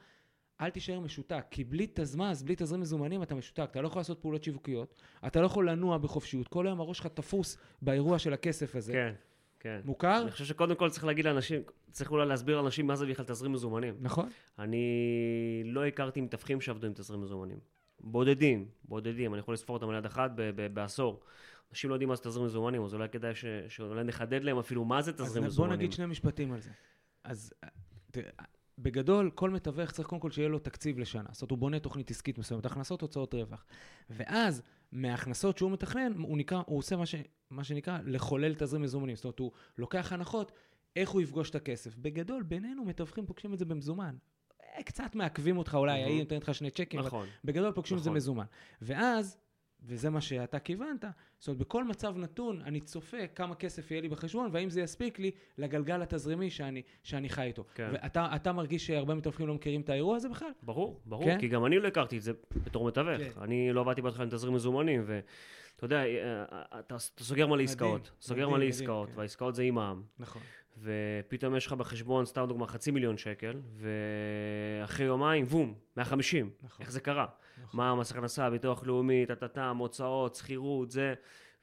אל תישאר משותק, כי בלי תזמז, בלי תזרים מזומנים, אתה משותק. אתה לא יכול לעשות פעולות שיווקיות, אתה לא יכול לנוע בחופשיות. כל היום הראש שלך תפוס באירוע של הכסף הזה. כן, כן. מוכר? אני חושב שקודם כל צריך להגיד לאנשים, צריך אולי להסביר לאנשים מה זה בכלל תזרים מזומנים. נכון. אני לא הכרתי מתווכים שעבדו עם תזרים מזומנים. בודדים, בודדים, אני יכול לספור אותם על יד אחת בעשור. אנשים לא יודעים מה זה תזרים מזומנים, אז אולי כדאי ש- שאולי נחדד להם אפילו מה זה תזרים אז בוא מזומנים. נגיד שני משפטים על זה. אז תראה, בגדול, כל מתווך צריך קודם כל שיהיה לו תקציב לשנה. זאת אומרת, הוא בונה תוכנית עסקית מסוימת, הכנסות, הוצאות רווח. ואז, מההכנסות שהוא מתכנן, הוא, נקרא, הוא עושה מה, ש, מה שנקרא לחולל תזרים מזומנים. זאת אומרת, הוא לוקח הנחות, איך הוא יפגוש את הכסף. בגדול, בינינו, מתווכים פוגשים את זה במזומן. אה, קצת מעכבים אותך אולי, מהמם. ההיא נותנת לך שני צ'קים, נכון. בגדול פוגשים את זה נכון. מזומן. ואז, וזה מה שאתה כיוונת, זאת אומרת, בכל מצב נתון אני צופה כמה כסף יהיה לי בחשבון, והאם זה יספיק לי לגלגל התזרימי שאני, שאני חי איתו. כן. ואתה אתה מרגיש שהרבה מתווכים לא מכירים את האירוע הזה בכלל? ברור, ברור, כן? כי גם אני לא הכרתי את זה בתור מתווך. כן. אני לא עבדתי בהתחלה עם תזרים מזומנים, ואתה יודע, אה, אתה אתה סוגר מלא עסקאות. סוגר מלא עסקאות, כן. והעסקאות זה עם מע"מ. נכון. ופתאום יש לך בחשבון, סתם דוגמה, חצי מיליון שקל, ואחרי יומיים, בום, 150. נכון. איך זה קרה? נכון. מה מס הכנסה, ביטוח לאומי, טה-טה-טם, הוצאות, שכירות, זה.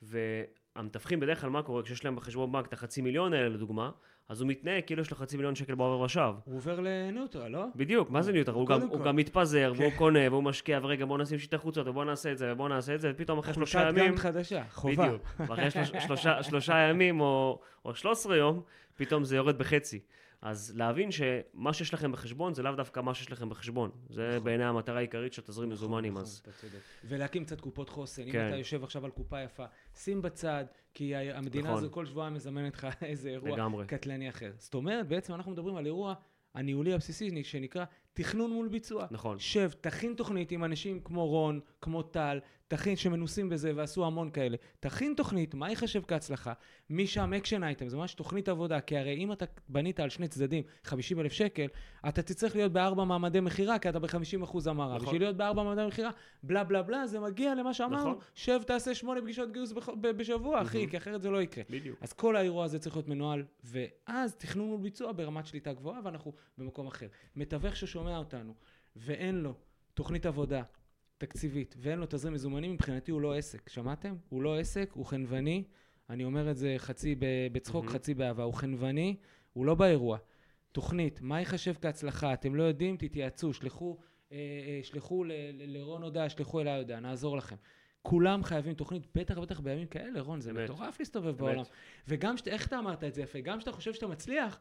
והמתווכים בדרך כלל, מה קורה? כשיש להם בחשבון בנק את החצי מיליון האלה, לדוגמה, אז הוא מתנהג כאילו יש לו חצי מיליון שקל בעובר ושב. הוא עובר לניוטרל, לא? בדיוק, מה זה ניוטר? הוא גם- הוא. גם מתפזר, והוא כן. קונה, והוא משקיע, ורגע בוא נשים שיטה חוצות, ובוא נעשה את זה, ובוא נעשה את זה, ופתאום אחרי שלושה ימים... גאנט חדשה, חובה. בדיוק. ואחרי שלוש, שלושה, שלושה ימים או, או 13 יום, פתאום זה יורד בחצי. אז להבין שמה שיש לכם בחשבון זה לאו דווקא מה שיש לכם בחשבון. זה נכון. בעיניי המטרה העיקרית של תזרים מזומנים, נכון, אז... אתה צודק. ולהקים קצת קופות חוסן. אם כן. אתה יושב עכשיו על קופה יפה, שים בצד, כי המדינה נכון. הזו כל שבועיים מזמנת לך איזה אירוע לגמרי. קטלני אחר. זאת אומרת, בעצם אנחנו מדברים על אירוע הניהולי הבסיסי שנקרא תכנון מול ביצוע. נכון. שב, תכין תוכנית עם אנשים כמו רון, כמו טל, תכין, שמנוסים בזה ועשו המון כאלה. תכין תוכנית, מה ייחשב כהצלחה? משם action item, זה ממש תוכנית עבודה, כי הרי אם אתה בנית על שני צדדים 50 אלף שקל, אתה תצטרך להיות בארבע מעמדי מכירה, כי אתה ב-50 אחוז המרה. נכון. בשביל להיות בארבע מעמדי מכירה, בלה בלה בלה, זה מגיע למה שאמרנו, נכון. שב, תעשה שמונה פגישות גיוס בח- בשבוע, אחי. כי אחרת זה לא יקרה. בדיוק. אז כל האירוע הזה צריך להיות מנוהל, ואז תכנון מול ביצוע ברמת שליטה גבוהה, ואנחנו במקום אחר. מתווך ששומע אותנו, ואין לו תוכנית עבודה תקציבית, ואין לו תזרים מזומנים, מבחינתי הוא לא עסק. שמעתם? הוא לא עסק, הוא חנווני. אני אומר את זה חצי בצחוק, מהמם. חצי באהבה. הוא חנווני, הוא לא באירוע. תוכנית, מה ייחשב כהצלחה? אתם לא יודעים, תתייעצו, שלחו, אה, אה, שלחו ל- ל- לרון הודעה, שלחו אליי הודעה, נעזור לכם. כולם חייבים תוכנית, בטח ובטח בימים כאלה, רון, זה אמת. מטורף להסתובב אמת. בעולם. וגם, שת, איך אתה אמרת את זה יפה? גם כשאתה חושב שאתה מצליח,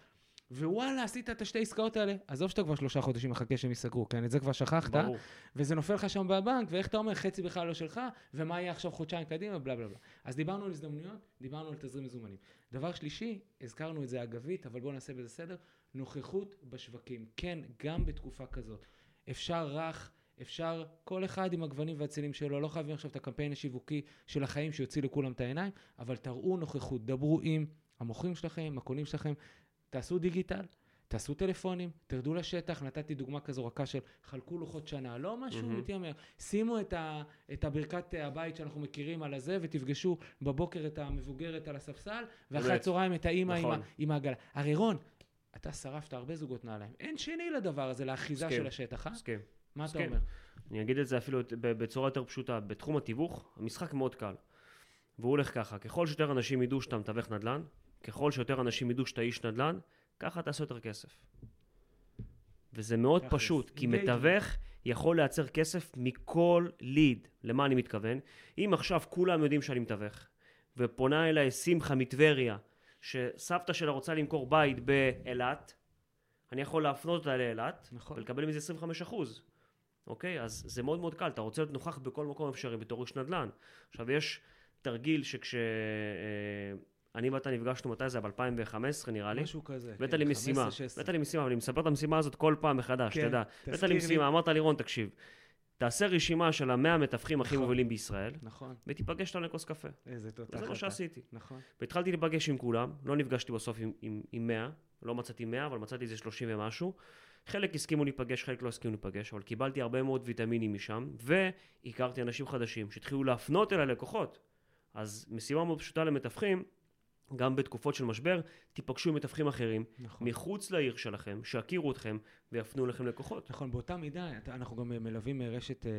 ווואלה, עשית את השתי עסקאות האלה, עזוב שאתה כבר שלושה חודשים מחכה שהם ייסגרו, כן? את זה כבר שכחת, ברור. וזה נופל לך שם בבנק, ואיך אתה אומר, חצי בכלל לא שלך, ומה יהיה עכשיו חודשיים קדימה, בלה בלה בלה. אז דיברנו על הזדמנויות, דיברנו על תזרים מזומנים. דבר שלישי, הזכרנו את זה אגבית, אבל בואו נעשה בזה סדר, נוכחות בשווקים. כן, גם בתקופה כזאת. אפשר רך, אפשר כל אחד עם הגוונים והצילים שלו, לא חייבים עכשיו את הקמפיין השיווקי של החיים שיוציא לכולם את העיניים, אבל תראו נוכחות, דברו עם המוכרים שלכם, הקונים שלכם, תעשו דיגיטל, תעשו טלפונים, תרדו לשטח, נתתי דוגמה כזו רכה של חלקו לוחות שנה, לא משהו מהמם. מתיימר. שימו את, ה, את הברכת הבית שאנחנו מכירים על הזה, ותפגשו בבוקר את המבוגרת על הספסל, ואחרי. הצהריים את האימא עם, נכון. עם העגלה. הרי רון, אתה שרפת הרבה זוגות נעליים. אין שני לדבר הזה, לאחיזה. של השטח, אה? מסכים. מה אתה מסכים. אומר? אני אגיד את זה אפילו בצורה יותר פשוטה. בתחום התיווך, המשחק מאוד קל. והוא הולך ככה, ככל שיותר אנשים ידעו שאתה מתווך נדל"ן, ככל שיותר אנשים ידעו שאתה איש נדל"ן, ככה תעשה יותר כסף. וזה מאוד פשוט, כי. מתווך יכול לייצר כסף מכל ליד. למה אני מתכוון? אם עכשיו כולם יודעים שאני מתווך, ופונה אליי שמחה מטבריה, שסבתא שלה רוצה למכור בית באילת, אני יכול להפנות אותה לאילת, נכון. ולקבל מזה 25 אחוז. אוקיי? אז זה מאוד מאוד קל, אתה רוצה להיות נוכח בכל מקום אפשרי בתור איש נדל"ן. עכשיו, יש תרגיל שכש... אני ואתה נפגשנו, מתי זה? ב-2015 נראה לי. משהו כזה. הבאת כן, לי משימה, 15, 16. הבאת לי משימה, אבל אני מספר את המשימה הזאת כל פעם מחדש, כן, אתה יודע. הבאת לי. משימה, אמרת לי, רון, תקשיב, תעשה רשימה של המאה המתווכים הכי נכון. מובילים בישראל, נכון, ותיפגש איתם לכוס קפה. איזה תותח וזה מה. שעשיתי. נכון. והתחלתי להיפגש עם כולם, לא נפגשתי בסוף עם, עם, עם 100, לא מצאתי 100, אבל מצאתי איזה 30 ומשהו. חלק הסכימו להיפגש, חלק לא הסכימו להיפגש, אבל קיבלתי הרבה מאוד ויטמינים משם, והכרתי אנשים חדשים שהתחילו להפנות אליי לקוחות. אז משימה מאוד פשוטה למתווכים, גם בתקופות של משבר, תיפגשו עם מתווכים אחרים, נכון. מחוץ לעיר שלכם, שיכירו אתכם ויפנו לכם לקוחות. נכון, באותה מידה, אנחנו גם מלווים אה, רשת אה,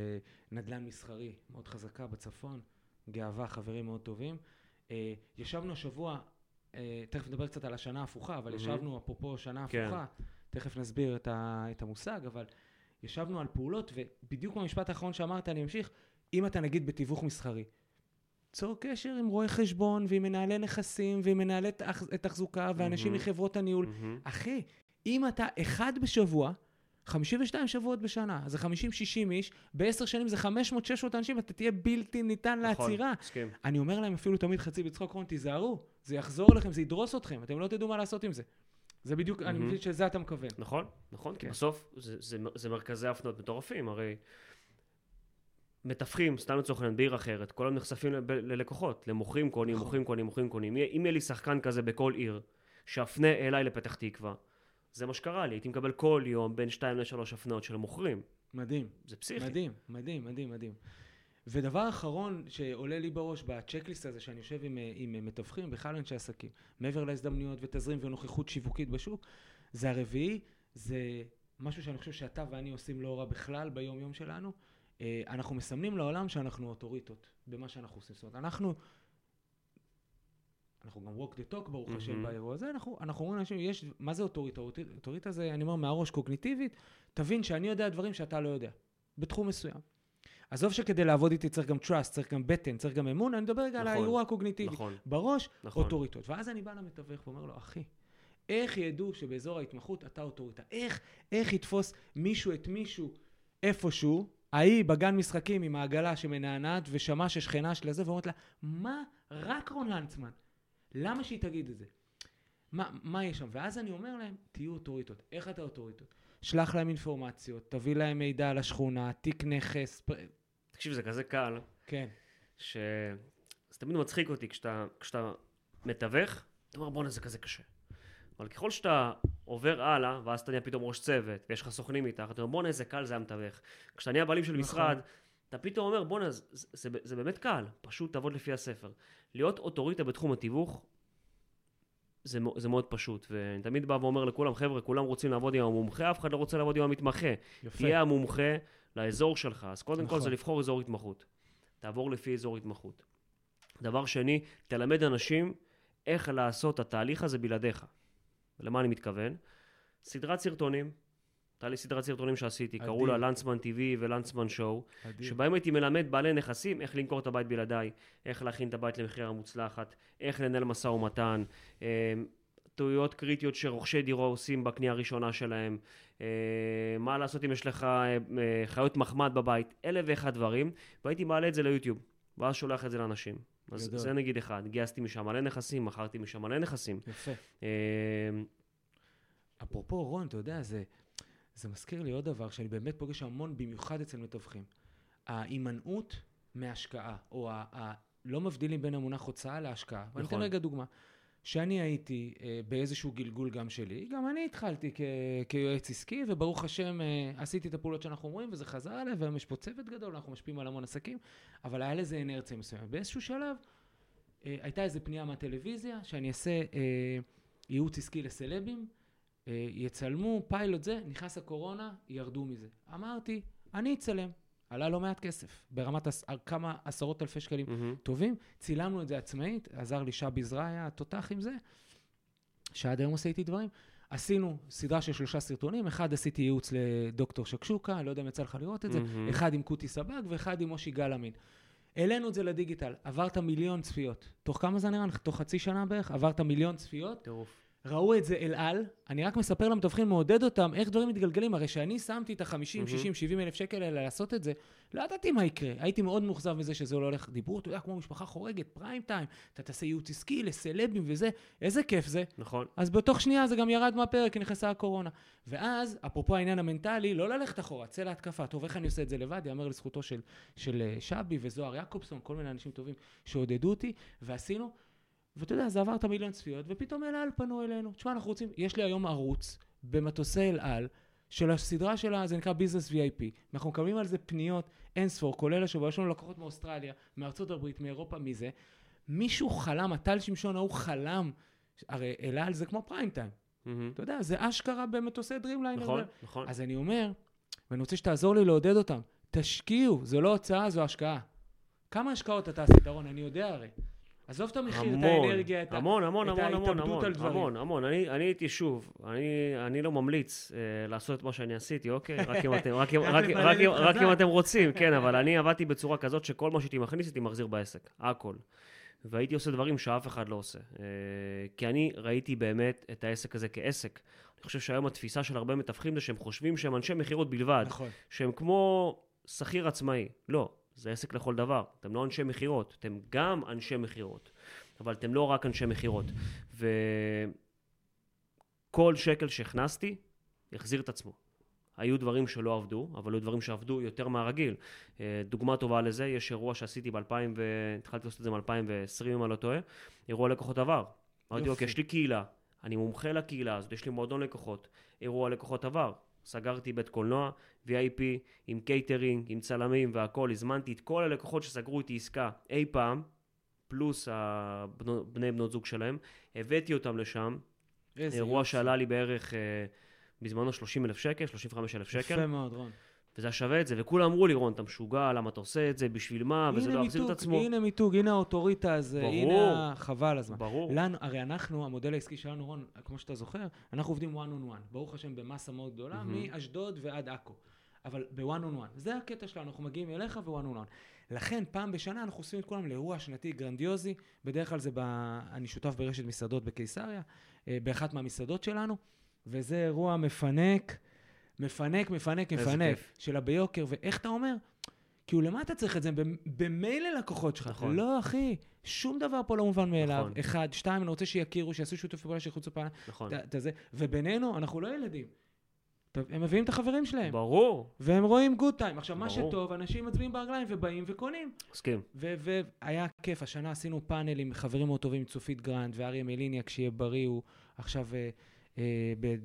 נדל"ן מסחרי מאוד חזקה בצפון, גאווה, חברים מאוד טובים. אה, ישבנו השבוע, אה, תכף נדבר קצת על השנה ההפוכה, אבל מהמם. ישבנו, אפרופו שנה כן. הפוכה, תכף נסביר את, ה, את המושג, אבל ישבנו על פעולות, ובדיוק במשפט האחרון שאמרת, אני אמשיך, אם אתה נגיד בתיווך מסחרי, צור קשר עם רואי חשבון ועם מנהלי נכסים ועם מנהלי תח- תחזוקה ואנשים מהמם. מחברות הניהול. מהמם. אחי, אם אתה אחד בשבוע, 52 שבועות בשנה, זה 50-60 איש, בעשר שנים זה 500-600 אנשים, אתה תהיה בלתי ניתן נכון, לעצירה. מסכים. אני אומר להם אפילו תמיד חצי בצחוק, רון, תיזהרו, זה יחזור אליכם, זה ידרוס אתכם, אתם לא תדעו מה לעשות עם זה. זה בדיוק, אני מהמם. מבין שזה אתה מכוון. נכון, נכון, כי כן. בסוף זה, זה, זה מרכזי הפנות מטורפים, הרי מתווכים, סתם לצורך העניין, בעיר אחרת, כל היום נחשפים ללקוחות, למוכרים קונים, נכון. מוכרים קונים, מוכרים קונים. אם יהיה לי שחקן כזה בכל עיר, שאפנה אליי לפתח תקווה, זה מה שקרה לי, הייתי מקבל כל יום בין 2 ל-3 הפניות של מוכרים. מדהים, זה פסיכי. מדהים, מדהים, מדהים, מדהים. ודבר אחרון שעולה לי בראש בצ'קליסט הזה, שאני יושב עם, אה, עם מתווכים, בכלל אנשי עסקים, מעבר להזדמנויות ותזרים ונוכחות שיווקית בשוק, זה הרביעי, זה משהו שאני חושב שאתה ואני עושים לא רע בכלל ביום-יום שלנו. אה, אנחנו מסמנים לעולם שאנחנו אוטוריטות במה שאנחנו עושים. זאת אומרת, אנחנו, אנחנו גם walk the talk, ברוך השם. באירוע הזה, אנחנו, אנחנו אומרים לאנשים, יש, מה זה אוטוריטה? אוטוריטה- זה, אני אומר, מהראש קוגניטיבית, תבין שאני יודע דברים שאתה לא יודע, בתחום מסוים. עזוב שכדי לעבוד איתי צריך גם trust, צריך גם בטן, צריך גם אמון, אני מדבר רגע על נכון, האירוע הקוגניטיבי. נכון, בראש, נכון. אוטוריטות. ואז אני בא למתווך ואומר לו, אחי, איך ידעו שבאזור ההתמחות אתה אוטוריטה? איך, איך יתפוס מישהו את מישהו איפשהו, ההיא בגן משחקים עם העגלה שמנענעת ושמע ששכנה שלה זה, ואומרת לה, מה, רק רון לנצמן, למה שהיא תגיד את זה? מה, מה יש שם? ואז אני אומר להם, תהיו אוטוריטות. איך אתה אוטוריטות? שלח להם אינפורמציות, תביא להם מידע על השכונה, תיק נכס, פ... תקשיב, זה כזה קל, כן, ש... זה תמיד מצחיק אותי כשאתה, כשאתה מתווך, אתה אומר בואנה זה כזה קשה. אבל ככל שאתה עובר הלאה, ואז אתה נהיה פתאום ראש צוות, ויש לך סוכנים איתך, אתה אומר בואנה איזה קל זה המתווך. כשאתה נהיה בעלים של נכון. משרד, אתה פתאום אומר בואנה זה, זה, זה, באמת קל, פשוט תעבוד לפי הספר. להיות אוטוריטה בתחום התיווך, זה, זה מאוד פשוט, ואני תמיד בא ואומר לכולם, חבר'ה, כולם רוצים לעבוד עם המומחה, אף אחד לא רוצה לעבוד עם המתמחה. יפה. תהיה המומחה לאזור שלך. אז קודם כל נכון. זה לבחור אזור התמחות. תעבור לפי אזור התמחות. דבר שני, תלמד אנשים איך לעשות את התהליך הזה בלעדיך. למה אני מתכוון? סדרת סרטונים, הייתה לי סדרת סרטונים שעשיתי, קראו לה. לנצמן TV ולנצמן שואו. שבהם הייתי מלמד בעלי נכסים איך למכור את הבית בלעדיי, איך להכין את הבית למכירה מוצלחת, איך לנהל משא ומתן, אה, טעויות קריטיות שרוכשי דירה עושים בקנייה הראשונה שלהם, אה, מה לעשות אם יש לך אה, חיות מחמד בבית, אלף ואחד דברים, והייתי מעלה את זה ליוטיוב, ואז שולח את זה לאנשים. אז גדול. זה נגיד אחד, גייסתי משם מלא נכסים, מכרתי משם מלא נכסים. יפה. אה, אפרופו רון, אתה יודע, זה, זה מזכיר לי עוד דבר שאני באמת פוגש המון, במיוחד אצל מתווכים. ההימנעות מהשקעה, או ה, ה, לא מבדילים בין המונח הוצאה להשקעה. ואני אתן נכון. רגע דוגמה. שאני הייתי אה, באיזשהו גלגול גם שלי, גם אני התחלתי כ, כיועץ עסקי, וברוך השם אה, עשיתי את הפעולות שאנחנו אומרים, וזה חזר אליי, והיום יש פה צוות גדול, אנחנו משפיעים על המון עסקים, אבל היה לזה אנרציה מסוימת. באיזשהו שלב אה, הייתה איזו פנייה מהטלוויזיה, שאני אעשה אה, ייעוץ עסקי לסלבים, אה, יצלמו, פיילוט זה, נכנס הקורונה, ירדו מזה. אמרתי, אני אצלם. עלה לא מעט כסף, ברמת עש, כמה עשרות אלפי שקלים מהמם. טובים. צילמנו את זה עצמאית, עזר לי שבי זרעיה, התותח עם זה, שעד היום עושה איתי דברים. עשינו סדרה של שלושה סרטונים, אחד עשיתי ייעוץ לדוקטור שקשוקה, לא יודע אם יצא לך לראות את זה, מהמם. אחד עם קוטי סבג ואחד עם מושי גלאמין. העלינו את זה לדיגיטל, עברת מיליון צפיות. תוך כמה זה נראה? תוך חצי שנה בערך? עברת מיליון צפיות. טירוף. ראו את זה אל על, אני רק מספר למתווכים, מעודד אותם, איך דברים מתגלגלים, הרי שאני שמתי את ה-50, מהמם. 60, 70 אלף שקל האלה לעשות את זה, לא ידעתי מה יקרה, הייתי מאוד מאוכזב מזה שזה לא הולך, דיברו, אתה יודע, כמו משפחה חורגת, פריים טיים, אתה תעשה ייעוץ עסקי לסלבים וזה, איזה כיף זה. נכון. אז בתוך שנייה זה גם ירד מהפרק, כי נכנסה הקורונה. ואז, אפרופו העניין המנטלי, לא ללכת אחורה, צא להתקפה. טוב, איך אני עושה את זה לבד? יאמר לזכותו של, של אה, שבי וזוהר יעקובסון, כל מיני אנשים טובים שעודדו אותי, ועשינו. ואתה יודע, זה עבר את המיליון צפיות, ופתאום אל על פנו אלינו. תשמע, אנחנו רוצים, יש לי היום ערוץ במטוסי אל על, של הסדרה שלה, זה נקרא ביזנס VIP. אנחנו מקבלים על זה פניות אין ספור, כולל השבוע, יש לנו לקוחות מאוסטרליה, מארצות הברית, מאירופה, מזה. מישהו חלם, הטל שמשון ההוא חלם, הרי אל על זה כמו prime time. מהמם. אתה יודע, זה אשכרה במטוסי דרימליינר. נכון, נכון. אז אני אומר, ואני רוצה שתעזור לי לעודד אותם, תשקיעו, זו לא הוצאה, זו השקעה. כמה השקעות אתה עשית, רון? אני יודע הרי. עזוב את המחיר, את המון, האנרגיה, את המון, המון, את המון, המון, ההתאבדות המון, על דברים. המון, המון. אני אני הייתי שוב, אני אני לא ממליץ אה, לעשות את מה שאני עשיתי, אוקיי? רק אם אתם- רק רק רק- רק אם- רק אם. אתם רוצים, כן, אבל אני עבדתי בצורה כזאת שכל מה שהייתי מכניס הייתי מחזיר בעסק, הכל. והייתי עושה דברים שאף אחד לא עושה. אה, כי אני ראיתי באמת את העסק הזה כעסק. אני חושב שהיום התפיסה של הרבה מתווכים זה שהם חושבים שהם אנשי מכירות בלבד. נכון. שהם כמו שכיר עצמאי. לא, זה עסק לכל דבר. אתם לא אנשי מכירות, אתם גם אנשי מכירות, אבל אתם לא רק אנשי מכירות. וכל שקל שהכנסתי, החזיר את עצמו. היו דברים שלא עבדו, אבל היו דברים שעבדו יותר מהרגיל. אה, דוגמה טובה לזה, יש אירוע שעשיתי ב-2000, ו... התחלתי לעשות את זה מ-2020, אם אני לא טועה, אירוע לקוחות עבר. אמרתי. אוקיי, יש לי קהילה, אני מומחה לקהילה הזאת, יש לי מועדון לקוחות, אירוע לקוחות עבר. סגרתי בית קולנוע, VIP, עם קייטרינג, עם צלמים והכול, הזמנתי את כל הלקוחות שסגרו איתי עסקה אי פעם, פלוס בני בנות זוג שלהם, הבאתי אותם לשם, אירוע יופי. שעלה לי בערך, אה, בזמנו 30 אלף שקל, 35 אלף שקל, יפה מאוד, רון. וזה היה שווה את זה, וכולם אמרו לי, רון, אתה משוגע, למה אתה עושה את זה, בשביל מה, וזה לא יחזיר את עצמו. הנה מיתוג, הנה האוטוריטה הזה, ברור. הנה חבל הזמן. ברור. לנו, הרי אנחנו, המודל העסקי שלנו, רון, כמו שאתה זוכר, אנחנו עובדים one on one. ברוך השם, במסה מאוד גדולה, מהמם. מאשדוד ועד עכו. אבל ב-one on one. זה הקטע שלנו, אנחנו מגיעים אליך ו-one on one. לכן, פעם בשנה אנחנו עושים את כולם לאירוע שנתי גרנדיוזי. בדרך כלל זה ב... אני שותף ברשת מסעדות בקיסריה, אה, באחת מהמסעדות שלנו, וזה אירוע מפנק, מפנק, מפנק, מפנק. של הביוקר, ואיך אתה אומר? כאילו, למה אתה צריך את זה? במ- במילא לקוחות שלך. נכון. לא, אחי, שום דבר פה לא מובן מאליו. נכון. אחד, שתיים, אני רוצה שיכירו, שיעשו שיתוף פעולה, שיחוצו פעולה, נכון. את זה. ובינינו, אנחנו לא ילדים. הם מביאים את החברים שלהם, ברור, והם רואים good time. עכשיו, מה ברור. שטוב, אנשים מצביעים ברגליים ובאים וקונים. מסכים. והיה כיף, השנה עשינו פאנל עם חברים מאוד טובים, צופית גרנט ואריה מליניאק, שיהיה בריא, הוא עכשיו ב-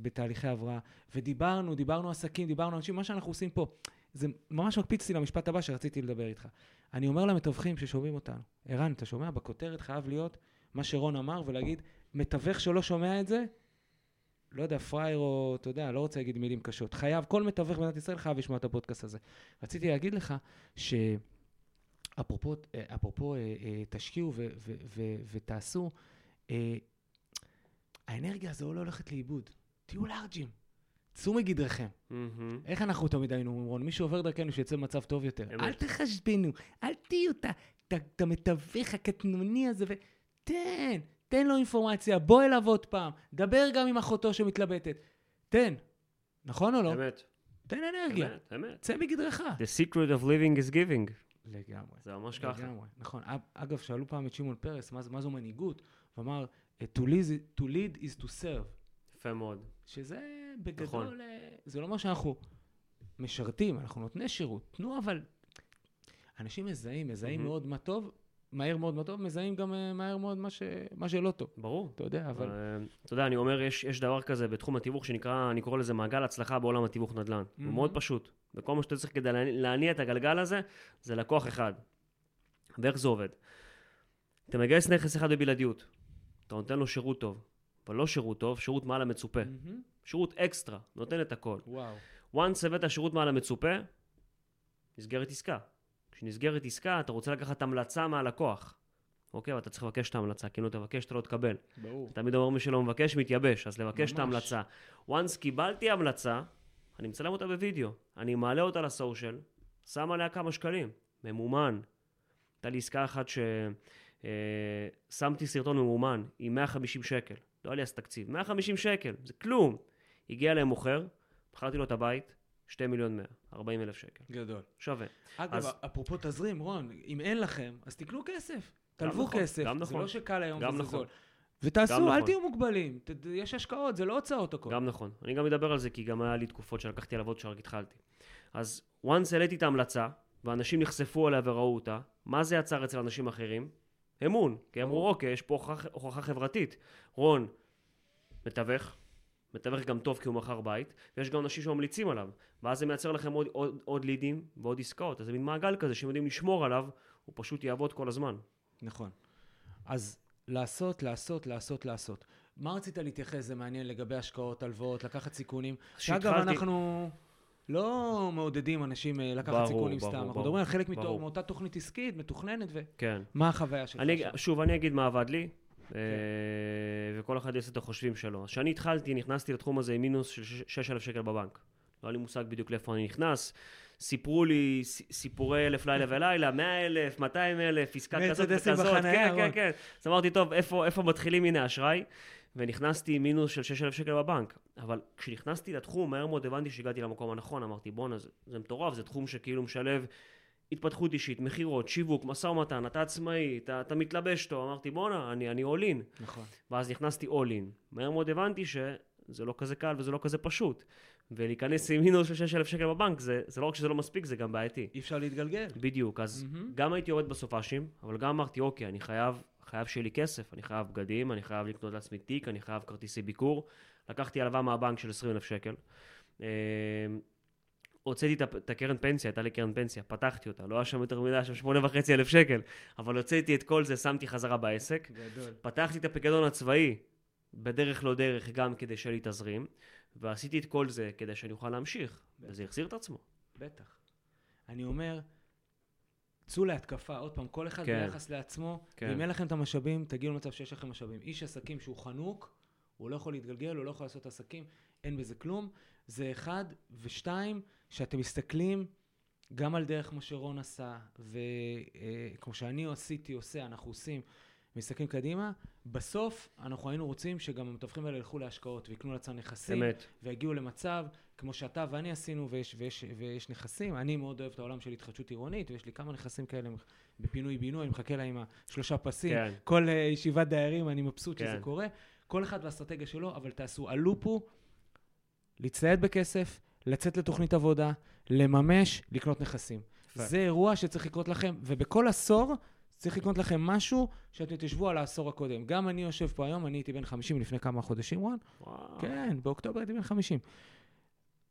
בתהליכי הבראה. ודיברנו, דיברנו עסקים, דיברנו אנשים, מה שאנחנו עושים פה, זה ממש מקפיץ אותי למשפט הבא שרציתי לדבר איתך. אני אומר למתווכים ששומעים אותנו, ערן, אתה שומע? בכותרת חייב להיות מה שרון אמר, ולהגיד, מתווך שלא שומע את זה, לא יודע, פראייר או, אתה יודע, לא רוצה להגיד מילים קשות. חייב, כל מתווך במדינת ישראל חייב לשמוע את הפודקאסט הזה. רציתי להגיד לך ש... אפרופו, אה, אפרופו אה, אה, תשקיעו ו- ו- ו- ותעשו, אה, האנרגיה הזו לא הולכת לאיבוד. תהיו לארג'ים, צאו מגדרכם. מהמם. איך אנחנו תמיד היינו אומרים, רון? מי שעובר דרכנו שיצא במצב טוב יותר. אמת. אל תחשבנו, אל תהיו את המתווך הקטנוני הזה, ותן, תן לו אינפורמציה, בוא אליו עוד פעם, דבר גם עם אחותו שמתלבטת. תן. נכון או לא? אמת, תן אנרגיה, אמת, אמת. צא מגדרך. The secret of living is giving. לגמרי. זה ממש ככה. לגמרי, נכון. אג- אגב, שאלו פעם את שמעון פרס, מה, מה זו מנהיגות? הוא אמר, "Uh, to lead, to lead is to serve. יפה מאוד. שזה בגדול, נכון. אה, זה לא אומר שאנחנו משרתים, אנחנו נותני שירות. תנו אבל, אנשים מזהים, מזהים מהמם. מאוד מה טוב, מהר מאוד מה טוב, מזהים גם אה, מהר מאוד מה, ש, מה שלא טוב. ברור. אתה יודע, אבל... אה, אתה יודע, אני אומר, יש, יש דבר כזה בתחום התיווך שנקרא, אני קורא לזה מעגל הצלחה בעולם התיווך נדל"ן. הוא מהמם. מאוד פשוט. וכל מה שאתה צריך כדי להניע את הגלגל הזה, זה לקוח אחד. ואיך זה עובד? אתה מגייס נכס אחד בבלעדיות. אתה נותן לו שירות טוב. אבל לא שירות טוב, שירות מעל המצופה. מהמם. שירות אקסטרה, נותן את הכל. וואו. once הבאת שירות מעל המצופה, נסגרת עסקה. כשנסגרת עסקה, אתה רוצה לקחת המלצה מהלקוח. אוקיי, אבל אתה צריך לבקש את ההמלצה, כי אם לא תבקש, אתה לא תקבל. ברור. תמיד אומר מי שלא מבקש, מתייבש, אז לבקש את ממש. ההמלצה. once קיבלתי המלצה, אני מצלם אותה בווידאו, אני מעלה אותה לסושיאל, שם עליה כמה שקלים, ממומן. הייתה לי עסקה אחת ששמתי סרטון ממומן עם 150 שקל, לא היה לי אז תקציב, 150 שקל, זה כלום. הגיע אליהם מוכר, מכרתי לו את הבית, 2 מיליון 100, 40 אלף שקל, גדול. שווה. אגב, אז- אפרופו תזרים, רון, אם אין לכם, אז תקנו כסף. תלוו נכון, כסף. גם זה נכון. לא שקל היום גם וזה נכון. זול. ותעשו, אל נכון. תהיו מוגבלים. ת- יש השקעות, זה לא הוצאות הכל. גם נכון. אני גם מדבר על זה, כי גם היה לי תקופות שלקחתי עוד שרק התחלתי. אז once העליתי את ההמלצה, ואנשים נחשפו עליה וראו אותה, מה זה יצר אצל אנשים אחרים? אמון. כי אמרו. אוקיי, יש פה הוכחה, הוכחה חברתית. רון, מתווך, מתווך גם טוב כי הוא מכר בית, ויש גם אנשים שממליצים עליו. ואז זה מייצר לכם עוד, עוד, עוד לידים ועוד עסקאות. אז זה מין מעגל כזה שאם יודעים לשמור עליו, הוא פשוט יעבוד כל הזמן. נכון. אז לעשות, לעשות, לעשות, לעשות. מה רצית להתייחס, זה מעניין, לגבי השקעות, הלוואות, לקחת סיכונים? שאגב, אנחנו... לא מעודדים אנשים אה, לקחת ברור, סיכונים ברור, סתם. אנחנו ברור, מדברים על חלק ברור. מאותה תוכנית עסקית, מתוכננת, כן. ומה החוויה שלך אני, שם? שוב, אני אגיד מה עבד לי, כן. אה, וכל אחד יעשה את החושבים שלו. כשאני התחלתי, נכנסתי לתחום הזה עם מינוס של 6,000 שקל בבנק. לא היה לי מושג בדיוק לאיפה אני נכנס. סיפרו לי סיפורי אלף לילה ולילה, 100 אלף, 200 אלף, עסקה כזאת וכזאת. כן, כן. כן. אז אמרתי, טוב, איפה, איפה מתחילים? הנה אשראי. ונכנסתי עם מינוס של 6,000 שקל בבנק. אבל כשנכנסתי לתחום, מהר מאוד הבנתי שהגעתי למקום הנכון. אמרתי, בואנה, זה, זה מטורף, זה תחום שכאילו משלב התפתחות אישית, מכירות, שיווק, משא ומתן, אתה עצמאי, אתה, אתה מתלבש טוב. אמרתי, בואנה, אני, אני all in. נכון. ואז נכנסתי all in. מהר מאוד הבנתי שזה לא כזה קל וזה לא כזה פשוט. ולהיכנס עם מינוס של 6,000 שקל בבנק, זה, זה לא רק שזה לא מספיק, זה גם בעייתי. אי אפשר להתגלגל. בדיוק, אז מהמם. גם הייתי יורד בסופאשים, אבל גם אמרתי, אוקיי, אני חייב, חייב שיהיה לי כסף, אני חייב בגדים, אני חייב לקנות לעצמי תיק, אני חייב כרטיסי ביקור. לקחתי הלוואה מהבנק של 20,000 שקל. אה, הוצאתי את הקרן פנסיה, הייתה לי קרן פנסיה, פתחתי אותה, לא היה שם יותר מדי, היה שם 8,500 אלף שקל, אבל הוצאתי את כל זה, שמתי חזרה בעסק. גדול. פתחתי את הפיקדון הצבאי, בדרך לא דרך, גם כדי שיהיה לי תזרים, ועשיתי את כל זה כדי שאני אוכל להמשיך, וזה החזיר את עצמו. בטח. אני אומר, צאו להתקפה, עוד פעם, כל אחד כן. ביחס לעצמו, כן. ואם אין לכם את המשאבים, תגיעו למצב שיש לכם משאבים. איש עסקים שהוא חנוק, הוא לא יכול להתגלגל, הוא לא יכול לעשות עסקים, אין בזה כלום. זה אחד, ושתיים, שאתם מסתכלים גם על דרך כמו שרון עשה, וכמו שאני עשיתי, עושה, אנחנו עושים, מסתכלים קדימה, בסוף אנחנו היינו רוצים שגם המתווכים האלה ילכו להשקעות ויקנו לעצמם נכסים. אמת. והגיעו למצב, כמו שאתה ואני עשינו, ויש, ויש, ויש נכסים, אני מאוד אוהב את העולם של התחדשות עירונית, ויש לי כמה נכסים כאלה בפינוי-בינוי, אני מחכה לה עם השלושה פסים, כן. כל uh, ישיבת דיירים, אני מבסוט שזה כן. קורה, כל אחד והאסטרטגיה שלו, אבל תעשו, הלופ הוא להצטייד בכסף, לצאת לתוכנית עבודה, לממש, לקנות נכסים. זה אירוע שצריך לקרות לכם, ובכל עשור צריך לקנות לכם משהו שאתם תשבו על העשור הקודם. גם אני יושב פה היום, אני הייתי בן 50 לפני כמה חודשים, וואן, וואו. כן, באוקטובר הייתי בן 50.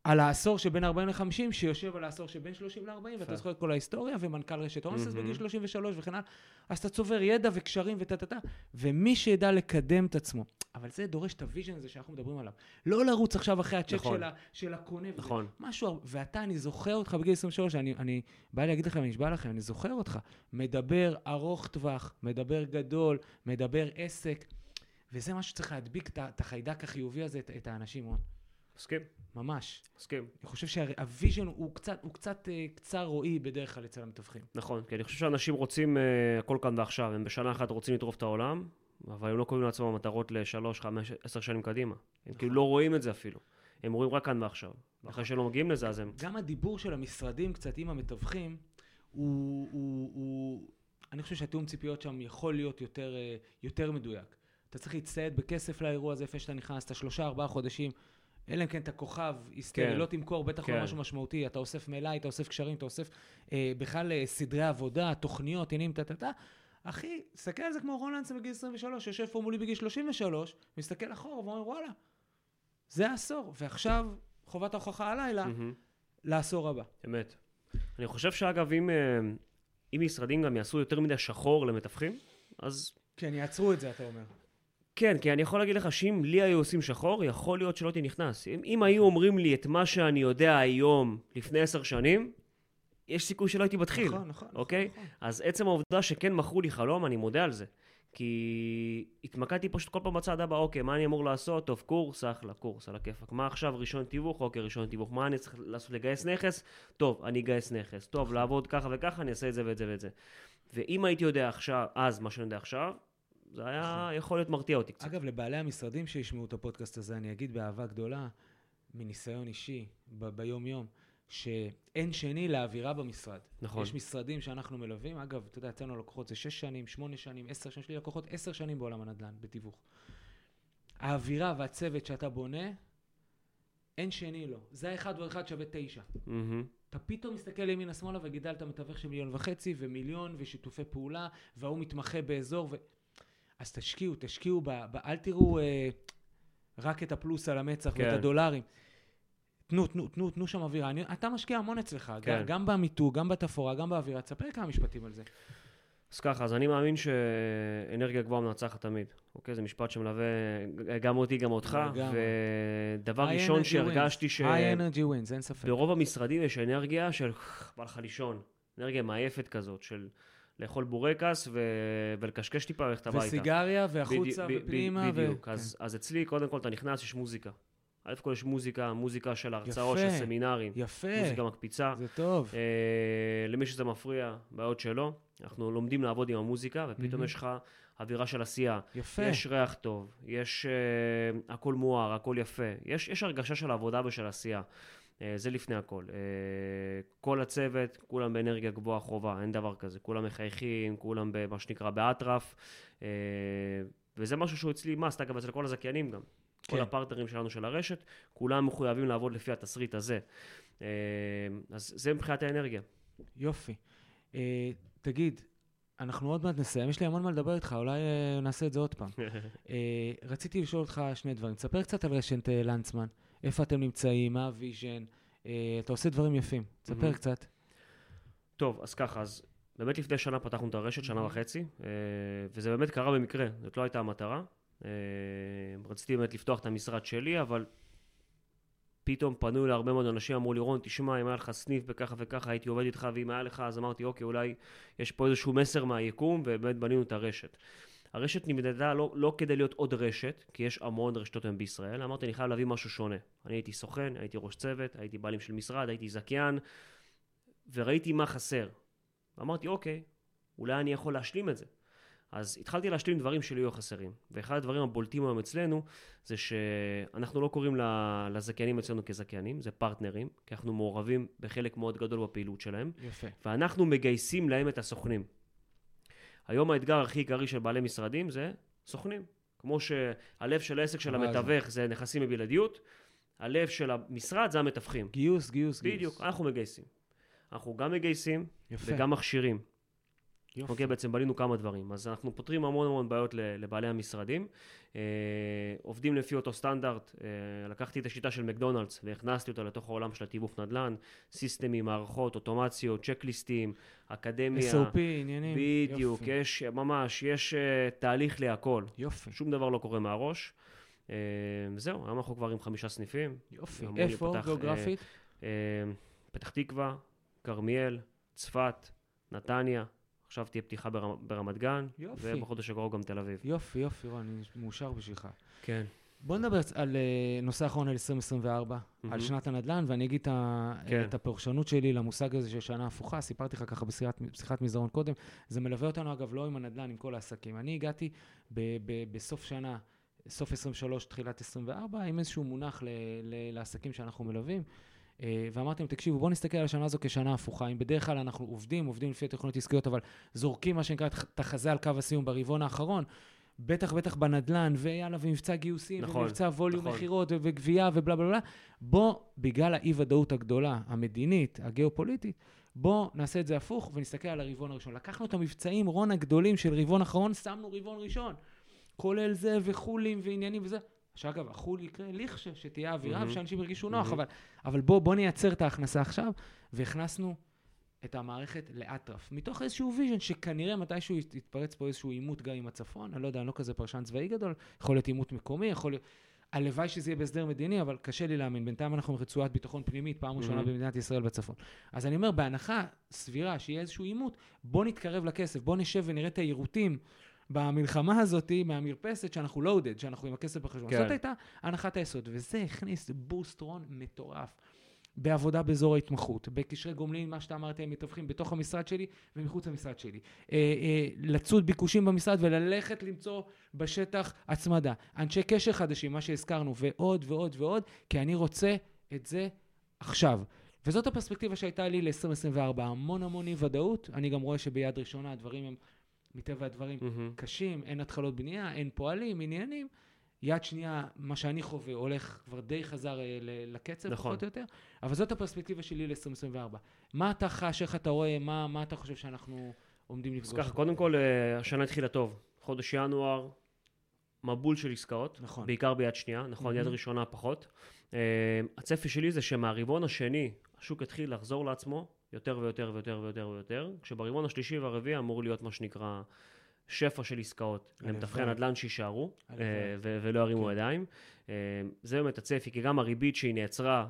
על העשור שבין 40 ל-50, שיושב על העשור שבין 30 ל-40, ואתה. זוכר את כל ההיסטוריה, ומנכ"ל רשת אונסס מהמם. בגיל 33 וכן הלאה, אז אתה צובר ידע וקשרים וטה-טה-טה, ומי שידע לקדם את עצמו. אבל זה דורש את ה vision הזה שאנחנו מדברים עליו. לא לרוץ עכשיו אחרי הצ'ק נכון. של, ה, של הקונה. וזה. נכון. משהו, ואתה, אני זוכר אותך בגיל 23, אני, אני בא להגיד לכם, אני נשבע לכם, אני זוכר אותך. מדבר ארוך טווח, מדבר גדול, מדבר עסק, וזה מה שצריך להדביק את החיידק החיובי הזה, את, את האנשים, רון. מסכים, ממש. מסכים. אני חושב שה vision הוא קצת, הוא קצת אה, קצר רואי בדרך כלל אצל המתווכים. נכון, כי אני חושב שאנשים רוצים uh, הכל כאן ועכשיו, הם בשנה אחת רוצים לטרוף את העולם, אבל הם לא קובעים לעצמם מטרות לשלוש, חמש, עשר שנים קדימה. הם כאילו לא רואים את זה אפילו. הם רואים רק כאן ועכשיו. ואחרי שהם לא מגיעים לזה, אז הם... גם הדיבור של המשרדים קצת עם המתווכים, הוא, הוא, הוא... אני חושב שהתיאום ציפיות שם יכול להיות יותר, אה, יותר מדויק. אתה צריך להצטייד בכסף לאירוע הזה, לפני שאתה נכנס, אתה שלושה, ארבעה חודשים, אלא אם כן אתה כוכב היסטרי, כן. לא תמכור, בטח כן. לא משהו משמעותי, אתה אוסף מלאי, אתה אוסף קשרים, אתה אוסף אה, בכלל אה, סדרי עבודה, תוכניות, עניינים, טה-טה-טה. אחי, תסתכל על זה כמו רון לנסה בגיל 23, יושב פה מולי בגיל 33, מסתכל אחורה ואומר, וואלה, זה העשור, ועכשיו חובת ההוכחה הלילה. לעשור הבא. אמת. אני חושב שאגב, אם, אה, אם משרדים גם יעשו יותר מדי שחור למתווכים, אז כן, יעצרו את זה, אתה אומר. כן, כי אני יכול להגיד לך שאם לי היו עושים שחור, יכול להיות שלא הייתי נכנס. אם, אם היו אומרים לי את מה שאני יודע היום, לפני עשר שנים, יש סיכוי שלא הייתי מתחיל. נכון, נכון. אוקיי? נכון. אז עצם העובדה שכן מכרו לי חלום, אני מודה על זה. כי התמקדתי פשוט כל פעם בצד הבא, אוקיי, מה אני אמור לעשות? טוב, קורס, אחלה, קורס, על הכיפאק. מה עכשיו רישיון תיווך? אוקיי, רישיון תיווך. מה אני צריך לעשות? לגייס נכס? טוב, אני אגייס נכס. טוב, לעבוד ככה וככה, אני אעשה את זה ואת זה ואת זה. ואם הייתי יודע עכשיו, אז מה שאני יודע עכשיו, זה היה יכול להיות מרתיע אותי קצת. אגב, לבעלי המשרדים שישמעו את הפודקאסט הזה, אני אגיד באהבה גדולה, מניסיון אישי, ב- ביום-יום, שאין שני לאווירה במשרד. נכון. יש משרדים שאנחנו מלווים, אגב, אתה יודע, אצלנו לקוחות זה שש שנים, שמונה שנים, עשר שנים, יש לי לקוחות עשר שנים בעולם הנדל"ן, בתיווך. האווירה והצוות שאתה בונה, אין שני לו. זה האחד ועוד אחד שווה תשע. מהמם. אתה פתאום מסתכל ימינה שמאלה וגידלת מתווך של מיליון וחצי ומיליון ושיתופי פעולה וההוא מתמחה באזור ו... אז תשקיעו, תשקיעו, ב... ב... אל תראו אה, רק את הפלוס על המצח כן. ואת הדולרים. תנו, תנו, תנו, תנו שם אווירה. אני, אתה משקיע המון אצלך, כן. גם, גם במיתוג, גם בתפאורה, גם באווירה. תספר כמה משפטים על זה. אז ככה, אז אני מאמין שאנרגיה גבוהה מנצחת תמיד. אוקיי? זה משפט שמלווה גם אותי, גם אותך. ודבר ראשון שהרגשתי. ש... high energy wins, אין ספק. ברוב המשרדים יש אנרגיה של בא לך לישון. אנרגיה מעייפת כזאת, של לאכול בורקס ו... ולקשקש טיפה וללכת הביתה. וסיגריה, והחוצה, בדי- ופנימה. ו- בדיוק. כן. אז, אז אצלי, קודם כל, אתה נכנס, יש מוזיקה. א' כל יש מוזיקה, מוזיקה של הרצאות, של. סמינרים. יפה, מוזיקה מקפיצה. זה טוב. אה, למי שזה מפריע, בעיות שלו. אנחנו לומדים לעבוד עם המוזיקה, ופתאום מהמם. יש לך אווירה של עשייה. יפה. יש ריח טוב, יש uh, הכל מואר, הכל יפה. יש, יש הרגשה של עבודה ושל עשייה. Uh, זה לפני הכל. Uh, כל הצוות, כולם באנרגיה גבוהה חובה, אין דבר כזה. כולם מחייכים, כולם במה שנקרא באטרף. Uh, וזה משהו שהוא אצלי must, אגב, אצל כל הזכיינים גם. כן. כל הפרטנרים שלנו של הרשת, כולם מחויבים לעבוד לפי התסריט הזה. אז זה מבחינת האנרגיה. יופי. אה, תגיד, אנחנו עוד מעט נסיים, יש לי המון מה לדבר איתך, אולי אה, נעשה את זה עוד פעם. אה, רציתי לשאול אותך שני דברים. תספר קצת על רשת אה, לנצמן, איפה אתם נמצאים, מה ה vision, אה, אתה עושה דברים יפים. תספר מהמם. קצת. טוב, אז ככה, אז באמת לפני שנה פתחנו את הרשת, שנה מהמם. וחצי, אה, וזה באמת קרה במקרה, זאת לא הייתה המטרה. אה, רציתי באמת לפתוח את המשרד שלי, אבל פתאום פנו אליי הרבה מאוד אנשים, אמרו לי, רון, תשמע, אם היה לך סניף בככה וככה, הייתי עובד איתך, ואם היה לך, אז אמרתי, אוקיי, אולי יש פה איזשהו מסר מהיקום, ובאמת בנינו את הרשת. הרשת נמדדה לא, לא כדי להיות עוד רשת, כי יש המון רשתות היום בישראל, אמרתי, אני חייב להביא משהו שונה. אני הייתי סוכן, הייתי ראש צוות, הייתי בעלים של משרד, הייתי זכיין, וראיתי מה חסר. אמרתי, אוקיי, אולי אני יכול להשלים את זה. אז התחלתי להשלים דברים שלי היו חסרים. ואחד הדברים הבולטים היום אצלנו, זה שאנחנו לא קוראים לזכיינים אצלנו כזכיינים, זה פרטנרים, כי אנחנו מעורבים בחלק מאוד גדול בפעילות שלהם, יפה. ואנחנו מגייסים להם את הסוכנים. היום האתגר הכי עיקרי של בעלי משרדים זה סוכנים. כמו שהלב של העסק של? המתווך זה נכסים בבלעדיות, הלב של המשרד זה המתווכים. גיוס, גיוס, גיוס. בדיוק, אנחנו מגייסים. אנחנו גם מגייסים יפה. וגם מכשירים. יופי. אוקיי, בעצם בנינו כמה דברים. אז אנחנו פותרים המון המון בעיות לבעלי המשרדים. אה, עובדים לפי אותו סטנדרט. אה, לקחתי את השיטה של מקדונלדס והכנסתי אותה לתוך העולם של התיווך נדל"ן. סיסטמים, מערכות, אוטומציות, צ'קליסטים, אקדמיה. SOP, עניינים. בדיוק, יופי. יש, ממש, יש אה, תהליך להכל. יופי. שום דבר לא קורה מהראש. אה, וזהו, היום אנחנו כבר עם חמישה סניפים. יופי. איפה להיפתח, גיאוגרפית? אה, פתח תקווה, כרמיאל, צפת, נתניה, עכשיו תהיה פתיחה ברמ, ברמת גן, יופי. ובחודש הקרוב גם תל אביב. יופי, יופי, רון, אני מאושר בשבילך. כן. בוא נדבר על אה, נושא אחרון על 2024, על מהמם. שנת הנדל"ן, ואני אגיד את כן. את הפרשנות שלי למושג הזה של שנה הפוכה. סיפרתי לך ככה בשיחת, בשיחת מזרון קודם. זה מלווה אותנו, אגב, לא עם הנדל"ן, עם כל העסקים. אני הגעתי ב, ב, בסוף שנה, סוף 23, תחילת 24, עם איזשהו מונח ל, ל, לעסקים שאנחנו מלווים. אה, ואמרתי להם, תקשיבו, בואו נסתכל על השנה הזו כשנה הפוכה. אם בדרך כלל אנחנו עובדים, עובדים לפי התוכניות עסקיות, אבל זורקים מה שנקרא את החזה על קו הסיום ברבעון האחרון, בטח בטח בנדל"ן, ויאללה, ומבצע גיוסים, נכון, ומבצע ווליום נכון. מכירות, וגבייה, ובלה בלה בלה. בוא, בגלל האי-ודאות הגדולה, המדינית, הגיאופוליטית, בוא נעשה את זה הפוך ונסתכל על הרבעון הראשון. לקחנו את המבצעים, רון הגדולים של רבעון אחרון, שמנו רבעון ראשון. כולל זה והחול ועניינים וזה. שאגב, החול יקרה לכש, כשתהיה אווירה מהמם. ושאנשים ירגישו נוח, מהמם. אבל, אבל בוא, בוא נייצר את ההכנסה עכשיו, והכנסנו את המערכת לאטרף, מתוך איזשהו vision שכנראה מתישהו ית- יתפרץ פה איזשהו עימות גם עם הצפון, אני לא יודע, אני לא כזה פרשן צבאי גדול, יכול להיות עימות מקומי, יכול להיות... הלוואי שזה יהיה בהסדר מדיני, אבל קשה לי להאמין. בינתיים אנחנו עם רצועת ביטחון פנימית, פעם ראשונה Mhm. במדינת ישראל בצפון. אז אני אומר, בהנחה סבירה שיהיה איזשהו עימות, בוא נתקרב לכסף, בוא נשב ונראה את היירוטים במלחמה הזאת מהמרפסת שאנחנו לואודד, שאנחנו עם הכסף בחשבון. כן. זאת הייתה הנחת היסוד, וזה הכניס בוסט רון מטורף. בעבודה באזור ההתמחות, בקשרי גומלין, מה שאתה אמרת, הם מתווכים בתוך המשרד שלי ומחוץ למשרד שלי. אה, אה, לצוד ביקושים במשרד וללכת למצוא בשטח הצמדה. אנשי קשר חדשים, מה שהזכרנו, ועוד ועוד ועוד, כי אני רוצה את זה עכשיו. וזאת הפרספקטיבה שהייתה לי ל-2024, המון המון אי ודאות. אני גם רואה שביד ראשונה הדברים הם, מטבע הדברים, מהמם. קשים, אין התחלות בנייה, אין פועלים, עניינים. יד שנייה, מה שאני חווה, הולך כבר די חזר אה, לקצב, נכון. פחות או יותר, אבל זאת הפרספקטיבה שלי ל-2024. מה אתה חש, איך אתה רואה, מה, מה אתה חושב שאנחנו עומדים אז לפגוש? ככה, קודם כל, אה, השנה התחילה טוב. חודש ינואר, מבול של עסקאות. נכון. בעיקר ביד שנייה, נכון, יד מהמם. ראשונה פחות. Uh, הצפי שלי זה שמהרבעון השני השוק התחיל לחזור לעצמו יותר ויותר ויותר ויותר ויותר, כשברבעון השלישי והרביעי אמור להיות מה שנקרא שפע של עסקאות למתווכי. הנדל"ן שיישארו. אה, ולא ירימו כן. ידיים. אה, זה באמת הצפי, כי גם הריבית שהיא נעצרה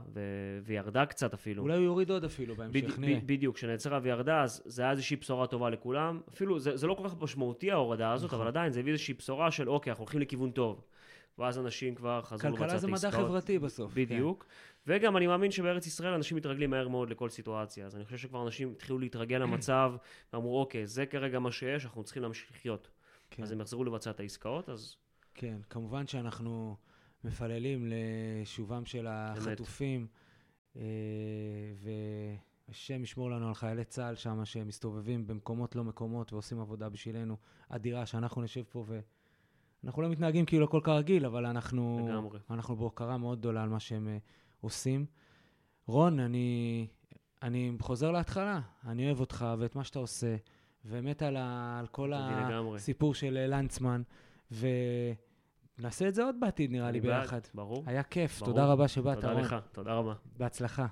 וירדה קצת אפילו. אולי הוא יוריד עוד אפילו בהמשך, נראה. בדיוק, כשנעצרה וירדה, אז זה היה איזושהי בשורה טובה לכולם. אפילו, זה, זה לא כל כך משמעותי ההורדה הזאת, נכון. אבל עדיין זה הביא איזושהי בשורה של אוקיי, אנחנו הולכים לכיוון טוב. ואז אנשים כבר חזרו לבצע את כלכלה העסקאות. זה מדע חברתי בסוף. כן. וגם אני מאמין שבארץ ישראל אנשים מתרגלים מהר מאוד לכל סיטואציה. אז אני חושב שכבר אנשים התחילו להתרגל למצב, ואמרו, אוקיי, זה כרגע מה שיש, אנחנו צריכים להמשיך לחיות. כן. אז הם יחזרו לבצע את העסקאות, אז כן, כמובן שאנחנו מפללים לשובם של החטופים, אה, והשם ישמור לנו על חיילי צה"ל שם, שמסתובבים במקומות לא מקומות ועושים עבודה בשבילנו אדירה, שאנחנו נשב פה ואנחנו לא מתנהגים כאילו הכל כרגיל, אבל אנחנו, לגמרי. אנחנו בהוקרה מאוד גדולה על מה שהם אה, עושים. רון, אני, אני חוזר להתחלה, אני אוהב אותך ואת מה שאתה עושה, ומת על, ה, על כל תודה. הסיפור של אה, לנצמן, ונעשה את זה עוד בעתיד, נראה לי, ביחד. ברור. היה כיף, ברור. תודה רבה שבאת, תודה רון. לך, תודה רבה. בהצלחה.